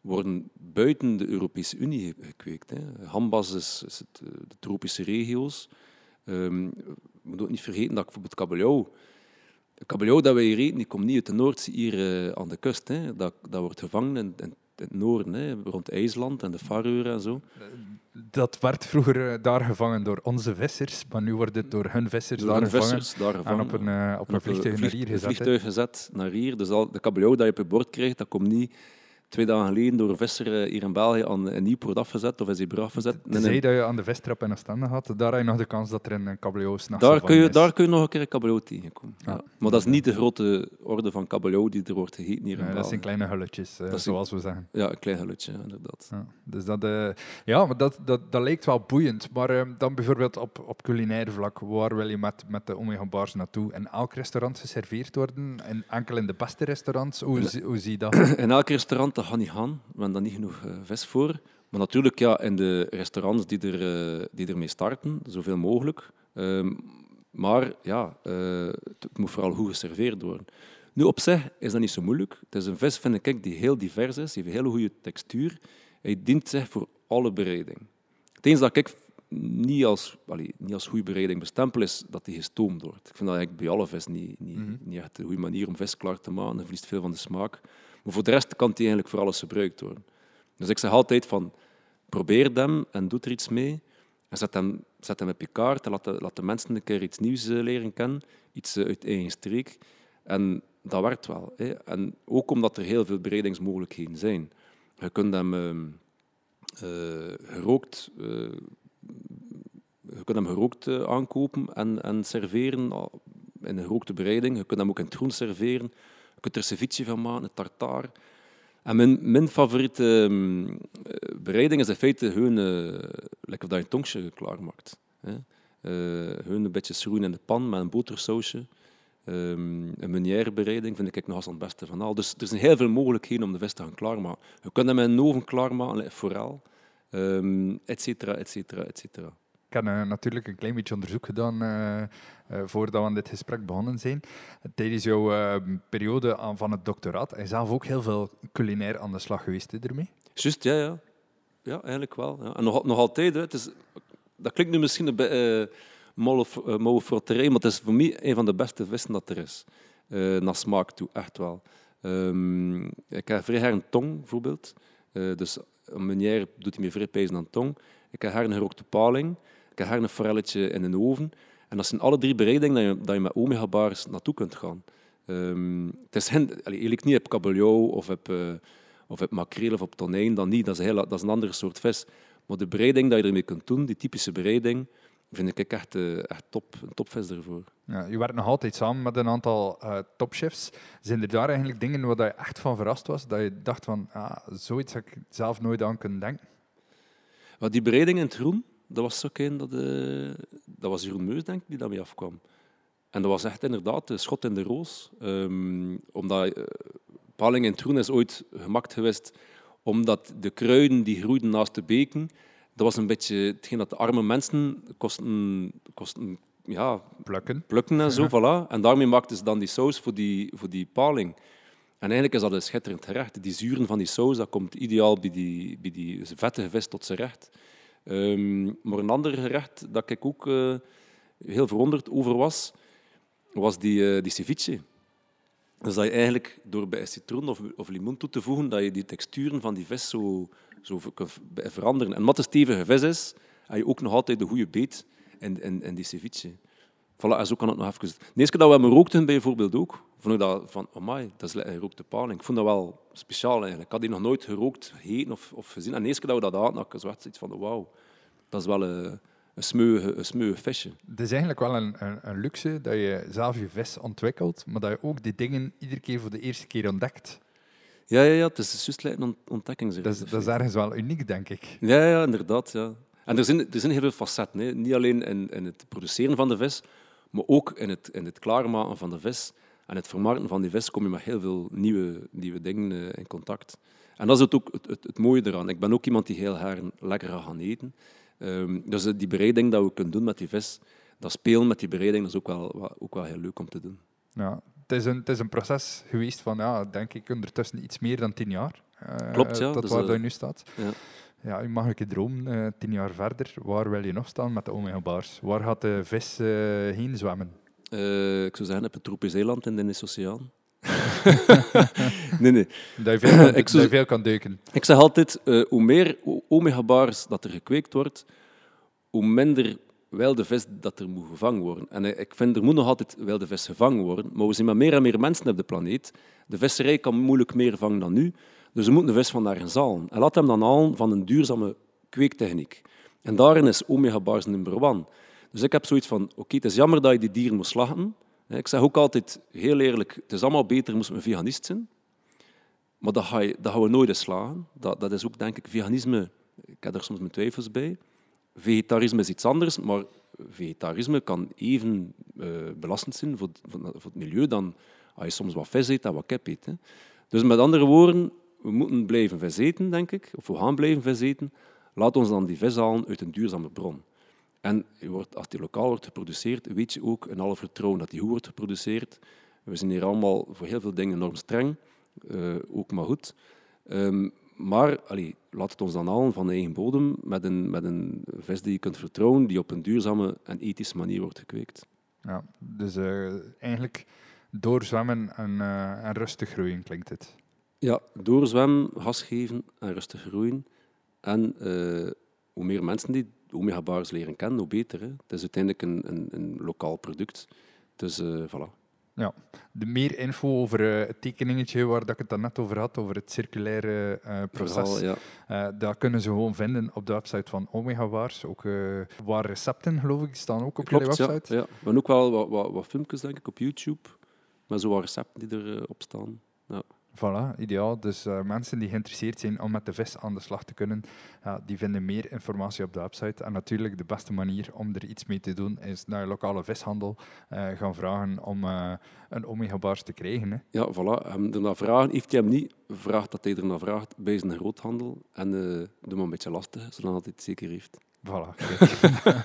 worden buiten de Europese Unie gekweekt. Hè. Hambas is, is het, de tropische regio's. Um, je moet ook niet vergeten dat bijvoorbeeld kabeljauw... De kabeljauw dat wij hier eten, die komt niet uit de Noordzee hier uh, aan de kust. Hè. Dat, dat wordt gevangen in, het noorden, hè, rond IJsland en de Faroe en zo. Dat werd vroeger uh, daar gevangen door onze vissers, maar nu wordt het door hun vissers, daar, hun gevangen vissers daar gevangen en op een, uh, op een vliegtuig naar hier gezet. vliegtuig gezet naar hier. Dus al, de kabeljauw dat je op je bord krijgt, dat komt niet twee dagen geleden door een visser hier in België aan een Nieuwpoort afgezet of is hij afgezet. Je zei dat je aan de vistrap in Oostende had, daar heb je nog de kans dat er een kabeljauw s'nachts daar kun je, Daar kun je nog een keer een kabeljauw tegenkomen. Ja. Maar dat is niet de grote orde van kabeljauw die er wordt gegeten hier in België. Dat zijn kleine hulletjes, uh, zoals we zeggen. Ja, een klein hulletje, inderdaad. Ja, dus dat, uh, ja maar dat, dat, dat lijkt wel boeiend. Maar uh, dan bijvoorbeeld op, op culinair vlak, waar wil je met, met de Omega Bars naartoe? In elk restaurant geserveerd worden? En enkel in de beste restaurants? Hoe, hoe zie je dat? In elk restaurant, dat gaat niet gaan we hebben daar niet genoeg uh, vis voor. Maar natuurlijk ja, in de restaurants die, er, uh, die ermee starten, zoveel mogelijk. Um, maar ja, uh, het moet vooral goed geserveerd worden. Nu, op zich is dat niet zo moeilijk. Het is een vis, vind ik, die heel divers is. Die heeft een hele goede textuur. Hij dient zich voor alle bereiding. Het dat ik niet als, allee, niet als goede bereiding bestempel is dat die gestoomd wordt. Ik vind dat eigenlijk bij alle vis niet, niet, mm -hmm. niet echt een goede manier om vis klaar te maken. Dan verliest veel van de smaak. Maar voor de rest kan die eigenlijk voor alles gebruikt worden. Dus ik zeg altijd van, probeer hem en doe er iets mee. En zet hem, zet op je kaart en laat de, laat de mensen een keer iets nieuws eh, leren kennen. Iets eh, uit eigen streek. En dat werkt wel. Hè. En ook omdat er heel veel bereidingsmogelijkheden zijn. Je kunt hem uh, uh, gerookt... je kunt hem gerookt aankopen en, en serveren in een gerookte bereiding. Je kunt hem ook in het groen serveren kunt er ceviche van maken, een tartaar. En mijn, mijn favoriete um, bereiding is in feite gewoon uh, lekker dat je een tongje klaarmaakt. Hè. Uh, gewoon een beetje schroeien in de pan met een botersausje. Um, een meunière bereiding vind ik nog als het beste van al. Dus er zijn heel veel mogelijkheden om de vis te gaan klaarmaken. Je kunt hem in een oven klaarmaken, forel, um, et cetera, et cetera, et cetera. Ik heb uh, natuurlijk een klein beetje onderzoek gedaan uh, voordat we aan dit gesprek begonnen zijn. Tijdens jouw periode aan, van het doctoraat, is zelf ook heel veel culinair aan de slag geweest ermee? Juist, ja, ja. Ja, eigenlijk wel. Ja. En nog, nog altijd. Het is, dat klinkt nu misschien een beetje uh, frotterij, maar het is voor mij een van de beste vissen dat er is. naar smaak toe, echt wel. Um, ik heb vrij een tong, bijvoorbeeld. dus een meneer doet hij meer vrij pijzen dan tong. Ik heb haar een gerookte paling. Ik heb haar een forelletje in een oven. En dat zijn alle drie bereidingen dat je, dat je met omega-bars naartoe kunt gaan. Ehm, het is eigenlijk niet op kabeljauw of op, uh, of op makreel of op tonijn, dan niet. Dat is, heel, dat is een andere soort vis. Maar de bereiding dat je ermee kunt doen, die typische bereiding, vind ik echt, uh, echt top, een topvis ervoor. Ja, je werkt nog altijd samen met een aantal uh, topchefs. Zijn er daar eigenlijk dingen waar je echt van verrast was? Dat je dacht van, ah, zoiets had ik zelf nooit aan kunnen denken? Wat die bereiding in het groen, dat was ook een dat, uh, dat was Jeroen Meus, denk ik, die daarmee afkwam. En dat was echt inderdaad de schot in de roos. Um, omdat uh, paling in het groen is ooit gemaakt geweest omdat de kruiden die groeiden naast de beken, dat was een beetje hetgeen dat de arme mensen kosten, kosten ja, plukken. plukken en zo. Ja. Voilà. En daarmee maakten ze dan die saus voor die, voor die paling. En eigenlijk is dat een schitterend gerecht. Die zuren van die saus, dat komt ideaal bij die, bij die vettige vis tot zijn recht. Um, maar een ander gerecht dat ik ook uh, heel verwonderd over was, was die, uh, die ceviche. Dus dat je eigenlijk door bij citroen of, of limoen toe te voegen, dat je die texturen van die vis zo, veranderen. En omdat het stevige vis is, heb je ook nog altijd de goede beet in, in die ceviche. Voilà, en zo kan het nog even. De eerste keer dat we hem rookten bijvoorbeeld ook, vond ik dat van, amai, dat is een gerookte paling. Ik vond dat wel speciaal eigenlijk. Ik had die nog nooit gerookt, gegeten of, of gezien. En de eerste keer dat we dat hadden, het iets van, wauw, dat is wel een, een smeuïge, een smeuïge visje. Het is eigenlijk wel een, een, een, luxe dat je zelf je vis ontwikkelt, maar dat je ook die dingen iedere keer voor de eerste keer ontdekt. Ja, ja, ja het is juist een ontdekking. Dat is, dat is ergens wel uniek, denk ik. Ja, ja inderdaad. Ja. En er zijn, er zijn heel veel facetten. Hè. Niet alleen in, in het produceren van de vis, maar ook in het, in het klaarmaken van de vis en het vermarkten van die vis kom je met heel veel nieuwe, nieuwe dingen uh, in contact. En dat is het ook het, het, het, mooie eraan. Ik ben ook iemand die heel graag lekker gaat gaan eten. Um, dus die bereiding dat we kunnen doen met die vis, dat spelen met die bereiding, dat is ook wel, ook wel heel leuk om te doen. Ja, het is een, het is een proces geweest van, ja, denk ik, ondertussen iets meer dan tien jaar. Uh, Klopt, ja. Tot dus, waar uh, je nu staat. Ja. Ja, je mag een dromen, uh, tien jaar verder. Waar wil je nog staan met de Omega Bars? Waar gaat de vis heen zwemmen? Uh, ik zou zeggen op het tropisch eiland in de Indische Oceaan. nee, nee. Dat je veel kan, ik zou, veel kan duiken. Ik zeg altijd, hoe meer Omega Bars dat er gekweekt wordt, hoe minder wilde vis dat er moet gevangen worden. En ik vind, er moet nog altijd wilde vis gevangen worden, maar we zien maar meer en meer mensen op de planeet. De visserij kan moeilijk meer vangen dan nu. Dus we moeten de vis van nergens halen. En laat hem dan halen van een duurzame kweektechniek. En daarin is omega bars number one. Dus ik heb zoiets van, oké, het is jammer dat je die dieren moet slachten. Ik zeg ook altijd, heel eerlijk, het is allemaal beter moest een veganist zijn. Maar dat, ga je, dat gaan we nooit slagen. Dat, dat is ook, denk ik, veganisme, ik heb er soms mijn twijfels bij. Vegetarisme is iets anders, maar vegetarisme kan even uh, belastend zijn voor, voor, voor, het milieu dan als je soms wat vis eet en wat kip eet. Hè. Dus met andere woorden, we moeten blijven vis eten, denk ik, of we gaan blijven vis eten. Laat ons dan die vis halen uit een duurzame bron. En als die lokaal wordt geproduceerd, weet je ook in alle vertrouwen dat die goed wordt geproduceerd. We zijn hier allemaal voor heel veel dingen enorm streng, uh, ook maar goed. Um, maar allee, laat het ons dan halen van de eigen bodem met een, met een vis die je kunt vertrouwen, die op een duurzame en ethische manier wordt gekweekt. Ja, dus uh, eigenlijk doorzwemmen en, uh, en rustig groeien klinkt het. Ja, doorzwemmen, gas geven en rustig groeien. En uh, hoe meer mensen die omega-bars leren kennen, hoe beter. Hè. Het is uiteindelijk een, een, een lokaal product. Dus uh, voilà. Ja, de meer info over uh, het tekeningetje waar dat ik het dan net over had, over het circulaire uh, proces, Verhaal, ja. uh, dat kunnen ze gewoon vinden op de website van Omega Bars. Ook waar recepten, geloof ik, staan ook op Klopt, jullie website. Ja, ja. Hebben ook wel wat, wat, wat filmpjes, denk ik, op YouTube, met zo wat recepten die erop staan. Ja. Voilà, ideaal. Dus uh, mensen die geïnteresseerd zijn om met de vis aan de slag te kunnen, die vinden meer informatie op de website. En natuurlijk de beste manier om er iets mee te doen, is naar je lokale vishandel uh, gaan vragen om een omega-bars te krijgen. Hè. Ja, voilà. Hem ernaar vragen. Heeft hij hem niet, vraagt dat hij ernaar vraagt bij zijn groothandel. En doe maar een beetje lastig, zodat hij het zeker heeft. Voilà,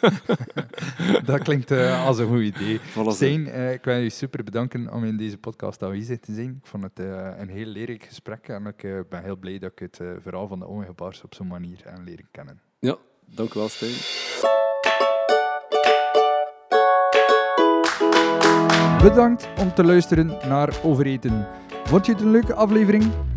dat klinkt uh, als een goed idee. Voilà, Stijn, uh, ik wil je super bedanken om in deze podcast aanwezig te zijn. Ik vond het uh, een heel leerrijk gesprek en ik ben heel blij dat ik het verhaal van de Omega Bars op zo'n manier aan leren kennen. Ja, dank u wel, Stijn. Bedankt om te luisteren naar Overeten. Vond je het een leuke aflevering?